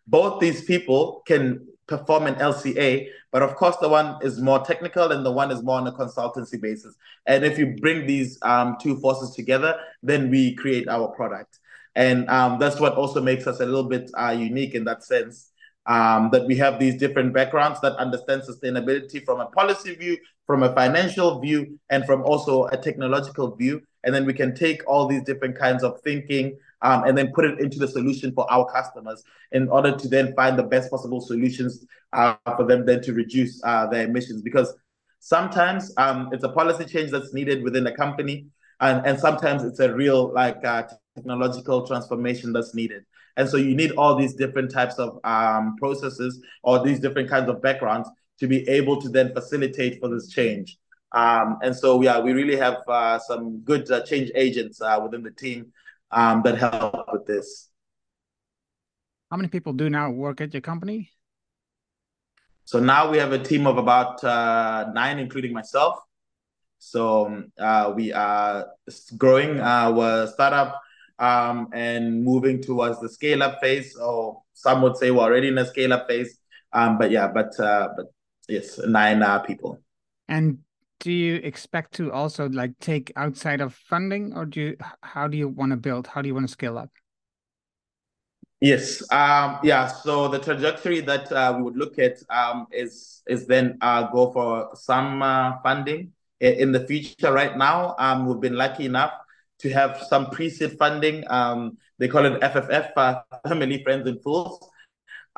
Speaker 3: Both these people can perform an LCA, but of course, the one is more technical and the one is more on a consultancy basis. And if you bring these um, two forces together, then we create our product. And um, that's what also makes us a little bit uh, unique in that sense um, that we have these different backgrounds that understand sustainability from a policy view, from a financial view, and from also a technological view. And then we can take all these different kinds of thinking um, and then put it into the solution for our customers in order to then find the best possible solutions uh, for them then to reduce uh, their emissions. Because sometimes um, it's a policy change that's needed within a company, and, and sometimes it's a real like uh, technological transformation that's needed. And so you need all these different types of um, processes or these different kinds of backgrounds to be able to then facilitate for this change. Um, and so, yeah, we really have uh, some good uh, change agents uh, within the team um, that help with this.
Speaker 1: How many people do now work at your company?
Speaker 3: So now we have a team of about uh, nine, including myself. So uh, we are growing our startup um, and moving towards the scale up phase, or some would say we're already in a scale up phase. Um, but yeah, but uh, but yes, nine uh, people.
Speaker 1: And do you expect to also like take outside of funding, or do you? How do you want to build? How do you want to scale up?
Speaker 3: Yes, um, yeah. So the trajectory that uh, we would look at um, is is then uh, go for some uh, funding in the future. Right now, um, we've been lucky enough to have some pre-seed funding. Um, they call it FFF, uh, Family, Friends, and Fools,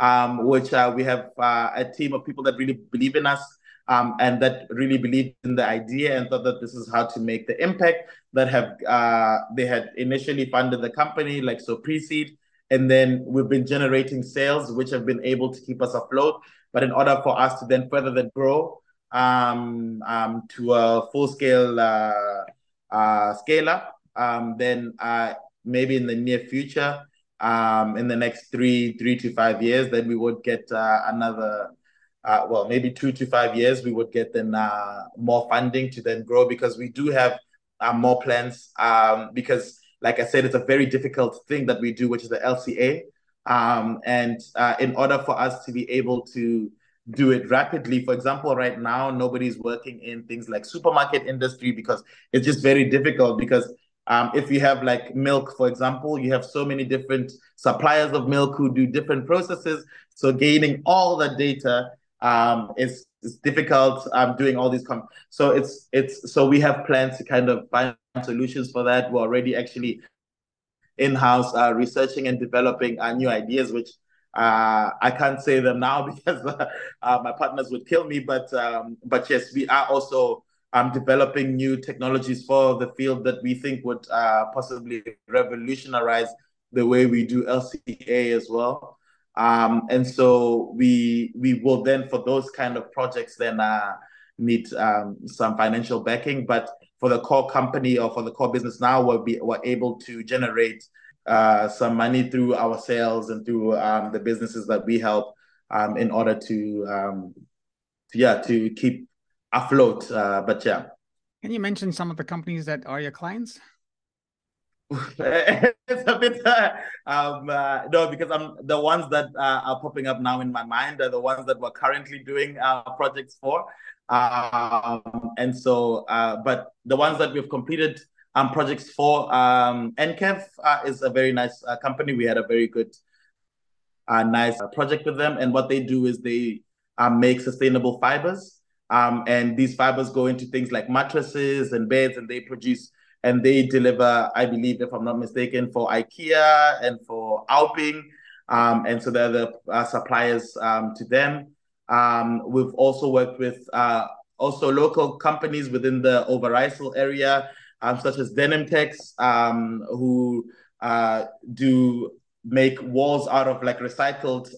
Speaker 3: um, which uh, we have uh, a team of people that really believe in us um, and that really believed in the idea and thought that this is how to make the impact that have uh, they had initially funded the company, like so pre-seed. And then we've been generating sales, which have been able to keep us afloat. But in order for us to then further then grow um, um, to a full scale uh, uh, scale up, um, then uh, maybe in the near future, um, in the next three three to five years, then we would get uh, another. Uh, well, maybe two to five years, we would get then uh, more funding to then grow because we do have uh, more plans. Um, because, like I said, it's a very difficult thing that we do, which is the LCA. Um, and uh, in order for us to be able to do it rapidly. For example, right now, nobody's working in things like supermarket industry because it's just very difficult because um, if you have like milk, for example, you have so many different suppliers of milk who do different processes. So gaining all the data um, is, is difficult. Um, doing all these com- so it's it's so we have plans to kind of find solutions for that. We're already actually in-house uh, researching and developing uh, new ideas, which uh, I can't say them now because uh, my partners would kill me. But um, but yes, we are also um, developing new technologies for the field that we think would uh, possibly revolutionize the way we do LCA as well. Um, and so we we will then for those kind of projects then uh, need um, some financial backing. But for the core company or for the core business now, we'll be we're able to generate uh, some money through our sales and through um, the businesses that we help um, in order to um, yeah to keep afloat. Uh, but yeah.
Speaker 1: Can you mention some of the companies that are your clients?
Speaker 3: it's a bit uh, um, uh, no because I'm the ones that uh, are popping up now in my mind are the ones that we're currently doing uh, projects for, um, and so uh, but the ones that we've completed um, projects for um, NCAV uh, is a very nice uh, company. We had a very good, uh, nice uh, project with them, and what they do is they make sustainable fibers, um, and these fibers go into things like mattresses and beds, and they produce and they deliver. I believe, if I'm not mistaken, for IKEA and for Auping, um, and so they're the uh, suppliers um, to them. Um, we've also worked with uh, also local companies within the Overijssel area um, such as Denim Tex, um, who uh, do make walls out of like recycled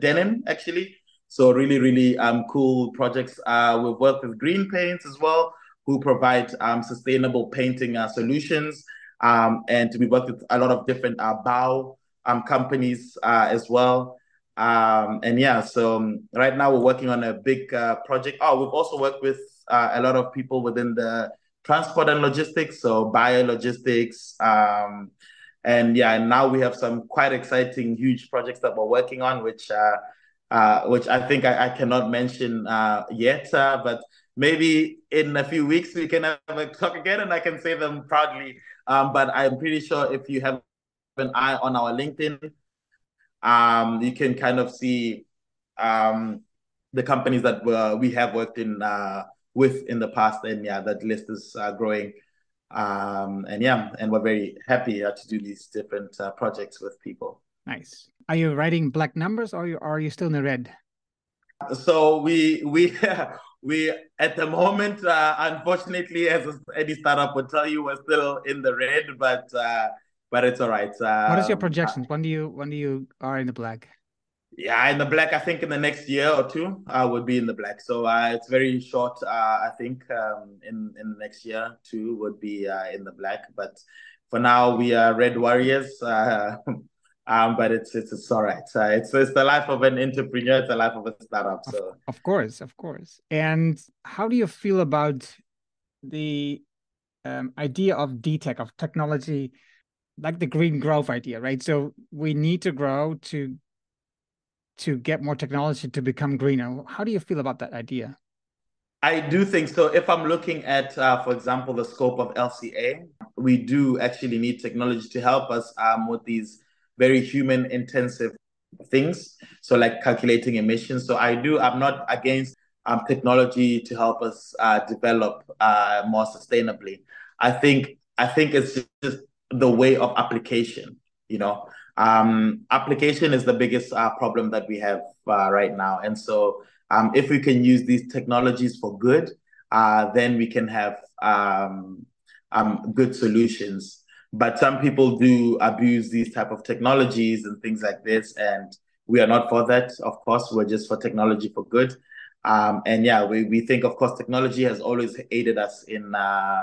Speaker 3: denim, actually. So really, really um, cool projects. Uh, we've worked with Green Paints as well, who provide um, sustainable painting uh, solutions. Um, and we worked with a lot of different uh, bow um, companies uh, as well. Um, and yeah, so um, right now we're working on a big uh, project. Oh, we've also worked with uh, a lot of people within the transport and logistics, so biologistics. Um, and yeah, and now we have some quite exciting, huge projects that we're working on, which uh, uh, which I think I, I cannot mention uh, yet, uh, but maybe in a few weeks we can have a talk again and I can say them proudly. Um, but I'm pretty sure if you have an eye on our LinkedIn, um, you can kind of see um, the companies that we have worked in uh, with in the past. And yeah, that list is uh, growing. Um, and yeah, and we're very happy uh, to do these different uh, projects with people.
Speaker 1: Nice. Are you writing black numbers or are you, are you still in the red?
Speaker 3: So we we we at the moment, uh, unfortunately, as any startup would tell you, we're still in the red, but uh, but it's all right.
Speaker 1: what is your um, projections? when do you when do you are in the black?
Speaker 3: Yeah, in the black, I think in the next year or two, I uh, would be in the black. So uh, it's very short. Uh, I think um, in in the next year, two would be uh, in the black. But for now, we are red warriors. Um, but it's it's it's all right. Uh, it's it's the life of an entrepreneur. It's the life of a startup. So
Speaker 1: of, of course, of course. And how do you feel about the um, idea of DTech of technology? like the green growth idea, right? So we need to grow to to get more technology to become greener. How do you feel about that idea?
Speaker 3: I do think so. If I'm looking at, uh, for example, the scope of LCA, we do actually need technology to help us um, with these very human intensive things. So, like calculating emissions. So, I do, I'm not against um, technology to help us uh, develop uh, more sustainably. I think, I think it's just the way of application, you know. Um, application is the biggest uh, problem that we have uh, right now. And so um, if we can use these technologies for good, uh, then we can have um, um, good solutions. But some people do abuse these type of technologies and things like this. And we are not for that. Of course, we're just for technology for good. Um, and yeah, we, we think, of course, technology has always aided us in uh,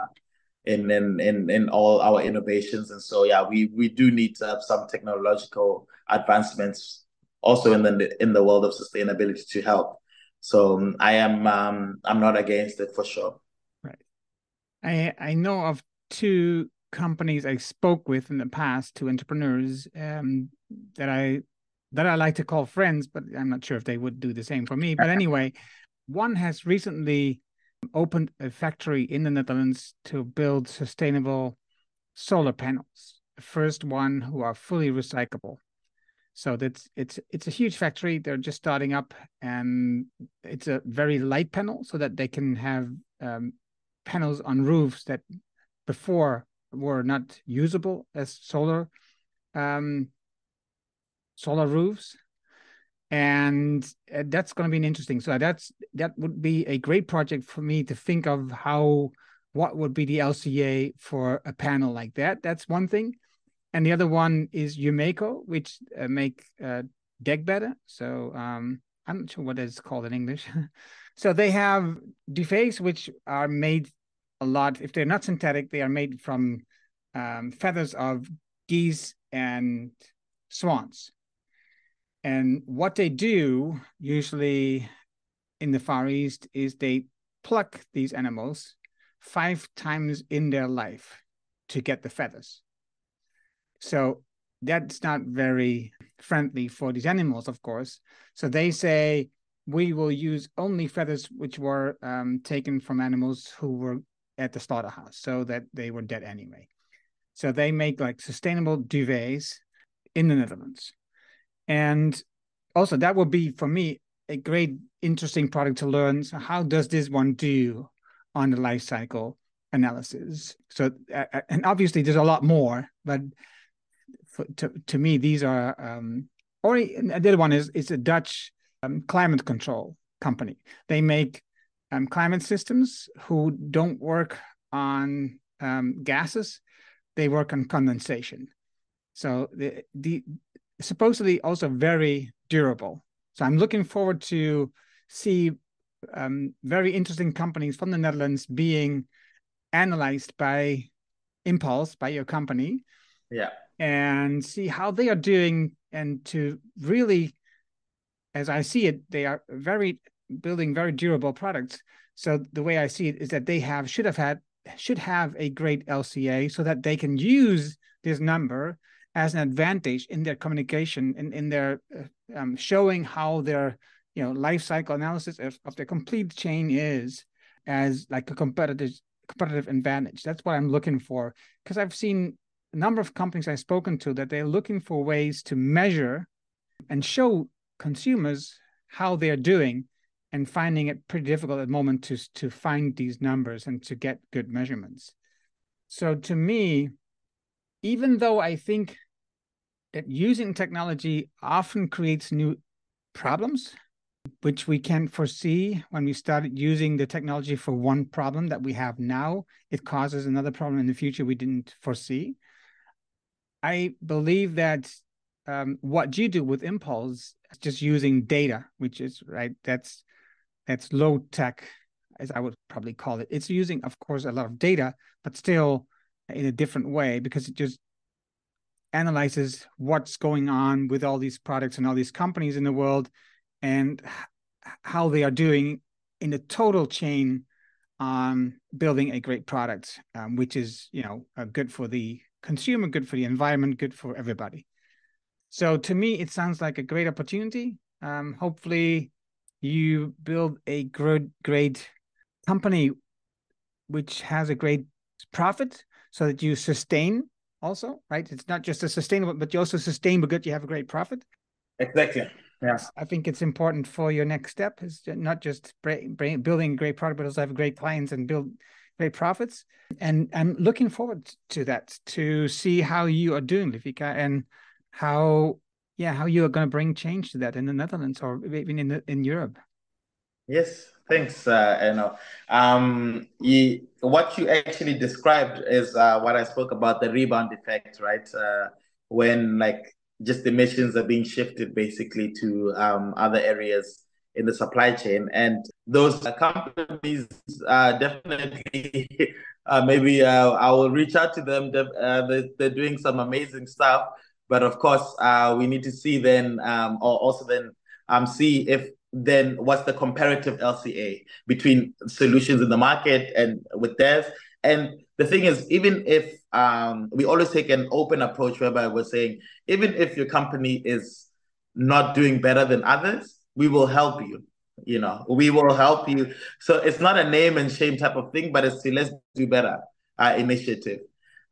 Speaker 3: in in in, in all our innovations. And so yeah, we we do need to have some technological advancements also in the in the world of sustainability to help. So um, I am um, I'm not against it for sure.
Speaker 1: Right. I I know of two companies I spoke with in the past, to entrepreneurs um, that I that I like to call friends, but I'm not sure if they would do the same for me. But anyway, one has recently opened a factory in the Netherlands to build sustainable solar panels. The first one who are fully recyclable. So that's it's it's a huge factory. They're just starting up, and it's a very light panel, so that they can have um, panels on roofs that before were not usable as solar um, solar roofs and uh, that's going to be an interesting so that's that would be a great project for me to think of how what would be the lca for a panel like that that's one thing and the other one is Yumeko, which uh, make uh, dekbedden. So um, I'm not sure what it's called in English. so they have duvets which are made a lot. If they're not synthetic, they are made from um, feathers of geese and swans. And what they do usually in the Far East is they pluck these animals five times in their life to get the feathers. So that's not very friendly for these animals, of course. So they say we will use only feathers which were um, taken from animals who were at the slaughterhouse, so that they were dead anyway. So they make like sustainable duvets in the Netherlands. And also that would be for me a great interesting product to learn. So how does this one do on the life cycle analysis? So and obviously there's a lot more, but for, to, to me these are um or the other one is it's a Dutch um, climate control company. They make um, climate systems who don't work on um, gases they work on condensation. So the, the supposedly also very durable. So I'm looking forward to see um, very interesting companies from the Netherlands being analyzed by Impulse by your company.
Speaker 3: Yeah.
Speaker 1: And see how they are doing and to really as I see it, they are very building very durable products. So the way I see it is that they have should have had should have a great LCA so that they can use this number as an advantage in their communication in, in their uh, um, showing how their you know life cycle analysis of, of complete chain is as like a competitive competitive advantage. That's what I'm looking for because I've seen a number of companies I've spoken to that they're looking for ways to measure and show consumers how they're doing and finding it pretty difficult at the moment to to find these numbers and to get good measurements. So to me, even though I think that using technology often creates new problems, which we can foresee when we started using the technology for one problem that we have now, it causes another problem in the future we didn't foresee. I believe that um, what you do with Impulse, just using data, which is right, that's that's low tech, as I would probably call it. It's using, of course, a lot of data, but still in a different way because it just analyzes what's going on with all these products and all these companies in the world and how they are doing in the total chain on building a great product, um, which is you know uh, good for the consumer, good for the environment, good for everybody. So to me, it sounds like a great opportunity. Um, hopefully, you build a great great company which has a great profit so that you sustain also right? It's not just a sustainable but you also sustain because you have a great profit.
Speaker 3: Exactly. Yes
Speaker 1: i think it's important for your next step is not just building a great product but also have great clients and build great profits. And i'm looking forward to that to see how you are doing Lefika and how yeah, how you are going to bring change to that in the Netherlands or even in the, in Europe.
Speaker 3: Yes, thanks. Uh, um, you, what you actually described is uh, what I spoke about the rebound effect, right? Uh, when like just emissions are being shifted basically to um, other areas in the supply chain. And those companies uh, definitely, uh, maybe uh, I will reach out to them. Uh, they're, they're, doing some amazing stuff. But of course, uh, we need to see then, um, or also then um, see if then what's the comparative LCA between solutions in the market and with theirs. And the thing is, even if um, we always take an open approach whereby we're saying, even if your company is not doing better than others, we will help you. You know, we will help you. So it's not a name and shame type of thing, but it's a let's do better uh, initiative.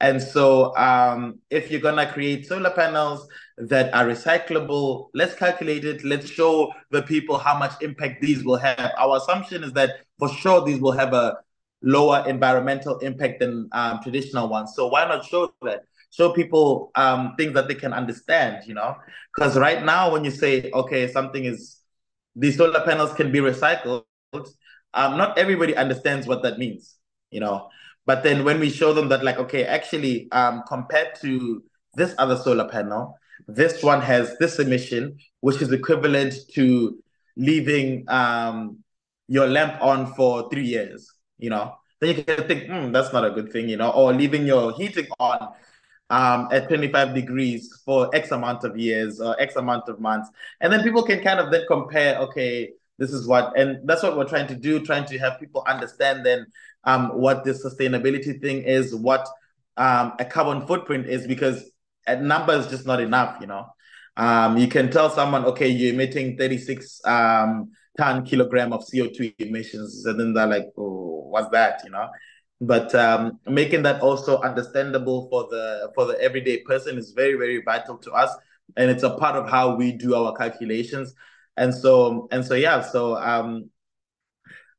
Speaker 3: And so, um, if you're gonna create solar panels that are recyclable, let's calculate it. Let's show the people how much impact these will have. Our assumption is that for sure these will have a lower environmental impact than um, traditional ones. So why not show that? Show people um, things that they can understand. You know, because right now when you say okay, something is these solar panels can be recycled, um, not everybody understands what that means. You know, but then when we show them that, like, okay, actually, um, compared to this other solar panel, this one has this emission, which is equivalent to leaving um, your lamp on for three years, you know, then you can think, hmm, that's not a good thing, you know, or leaving your heating on um, at 25 degrees for X amount of years or X amount of months. And then people can kind of then compare, okay, this is what, and that's what we're trying to do, trying to have people understand then um, what the sustainability thing is, what um, a carbon footprint is, because a number is just not enough, you know. Um, you can tell someone, okay, you're emitting 36 um, ton kilogram of CO2 emissions, and then they're like, oh, what's that, you know? But um, making that also understandable for the for the everyday person is very, very vital to us, and it's a part of how we do our calculations. And so, and so, yeah. So, um,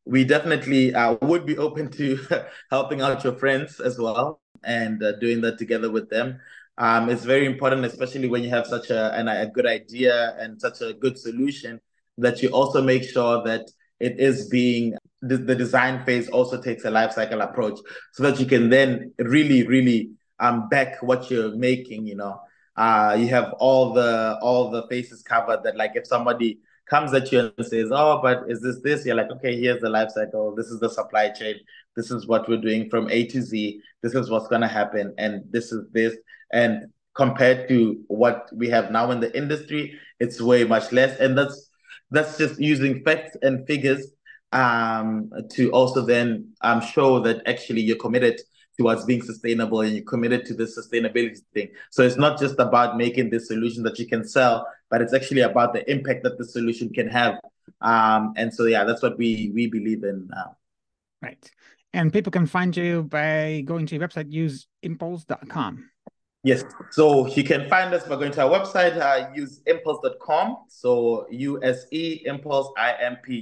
Speaker 3: we definitely uh, would be open to helping out your friends as well and uh, doing that together with them. Um, it's very important, especially when you have such a, an, a good idea and such a good solution, that you also make sure that it is being the, the design phase also takes a life cycle approach, so that you can then really, really um, back what you're making. You know, uh, you have all the all the faces covered. That like if somebody comes at you and says, "Oh, but is this this?" You're like, "Okay, here's the life cycle. This is the supply chain. This is what we're doing from A to Z. This is what's gonna happen, and this is this." And compared to what we have now in the industry, it's way much less. And that's that's just using facts and figures um, to also then um, show that actually you're committed towards being sustainable and you're committed to this sustainability thing. So it's not just about making this solution that you can sell, but it's actually about the impact that the solution can have. Um, and so, yeah, that's what we we believe in now.
Speaker 1: Right. And people can find you by going to your website, useimpulse.com.
Speaker 3: Yes. So you can find us by going to our website, uh, useimpulse.com. So U-S-E, impulse, I-M-P-U-L-S-E.com.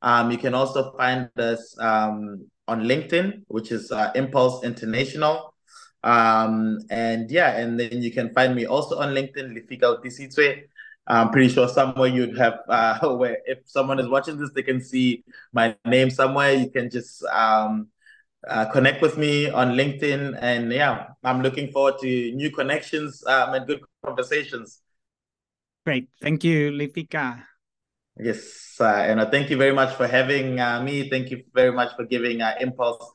Speaker 3: Um, you can also find us um, on LinkedIn, which is uh, Impulse International. Um, and yeah, and then you can find me also on LinkedIn, Lefika Otisitswe. I'm pretty sure somewhere you'd have uh, where if someone is watching this, they can see my name somewhere. You can just um, uh, connect with me on LinkedIn, and yeah, I'm looking forward to new connections um, and good conversations.
Speaker 1: Great, thank you, Lefika.
Speaker 3: Yes, uh, and uh, thank you very much for having uh, me. Thank you very much for giving uh, Impulse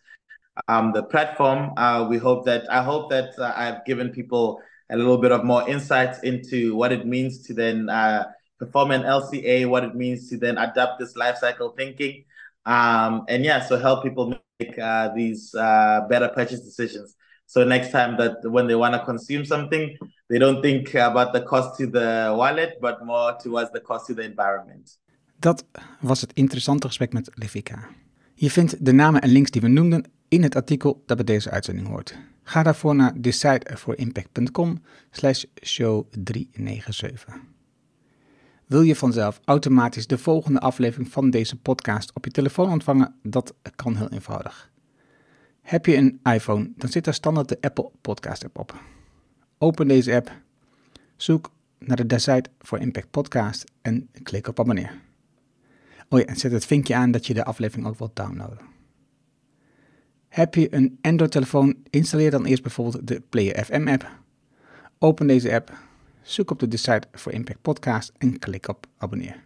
Speaker 3: um, the platform. Uh, we hope that I hope that uh, I've given people a little bit of more insights into what it means to then uh, perform an LCA, what it means to then adapt this life cycle thinking, um, and yeah, so help people make uh, these uh, better purchase decisions. So next time that when they want to consume something, they don't think about the cost to the wallet, but more towards the cost to the environment.
Speaker 1: Dat was het interessante gesprek met Lefika. Je vindt de namen en links die we noemden in het artikel dat bij deze uitzending hoort. Ga daarvoor naar decideforimpact.com slash show 397. Wil je vanzelf automatisch de volgende aflevering van deze podcast op je telefoon ontvangen? Dat kan heel eenvoudig. Heb je een iPhone, dan zit daar standaard de Apple Podcast app op. Open deze app, zoek naar de Decide for Impact podcast en klik op abonneer. Oh ja, en zet het vinkje aan dat je de aflevering ook wilt downloaden. Heb je een Android-telefoon? Installeer dan eerst bijvoorbeeld de Player FM app. Open deze app, Zoek op de Decide for Impact podcast en klik op abonneer.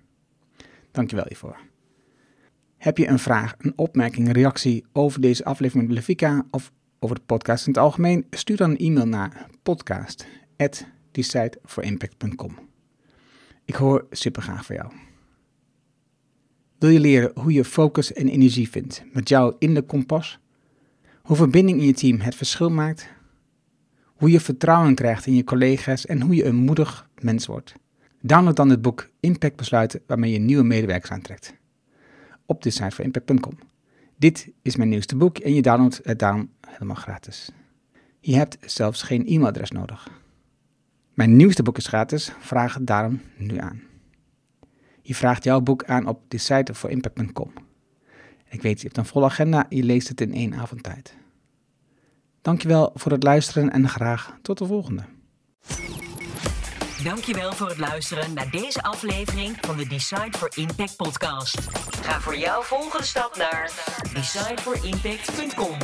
Speaker 1: Dankjewel hiervoor. Heb je een vraag, een opmerking, een reactie over deze aflevering met Levika of over de podcast in het algemeen? Stuur dan een e-mail naar podcast@decideforimpact.com. Ik hoor super graag van jou. Wil je leren hoe je focus en energie vindt met jouw de kompas? Hoe verbinding in je team het verschil maakt? Hoe je vertrouwen krijgt in je collega's en hoe je een moedig mens wordt? Download dan het boek Impact Besluiten waarmee je nieuwe medewerkers aantrekt. Op de site van impact.com. Dit is mijn nieuwste boek en je downloadt het daarom helemaal gratis. Je hebt zelfs geen e-mailadres nodig. Mijn nieuwste boek is gratis, vraag het daarom nu aan. Je vraagt jouw boek aan op decipherforimpact.com. Ik weet, je hebt een volle agenda, je leest het in één avond tijd. Dankjewel voor het luisteren en graag tot de volgende.
Speaker 2: Dankjewel voor het luisteren naar deze aflevering van de Decide for Impact podcast. Ga voor jouw volgende stap naar decideforimpact.com.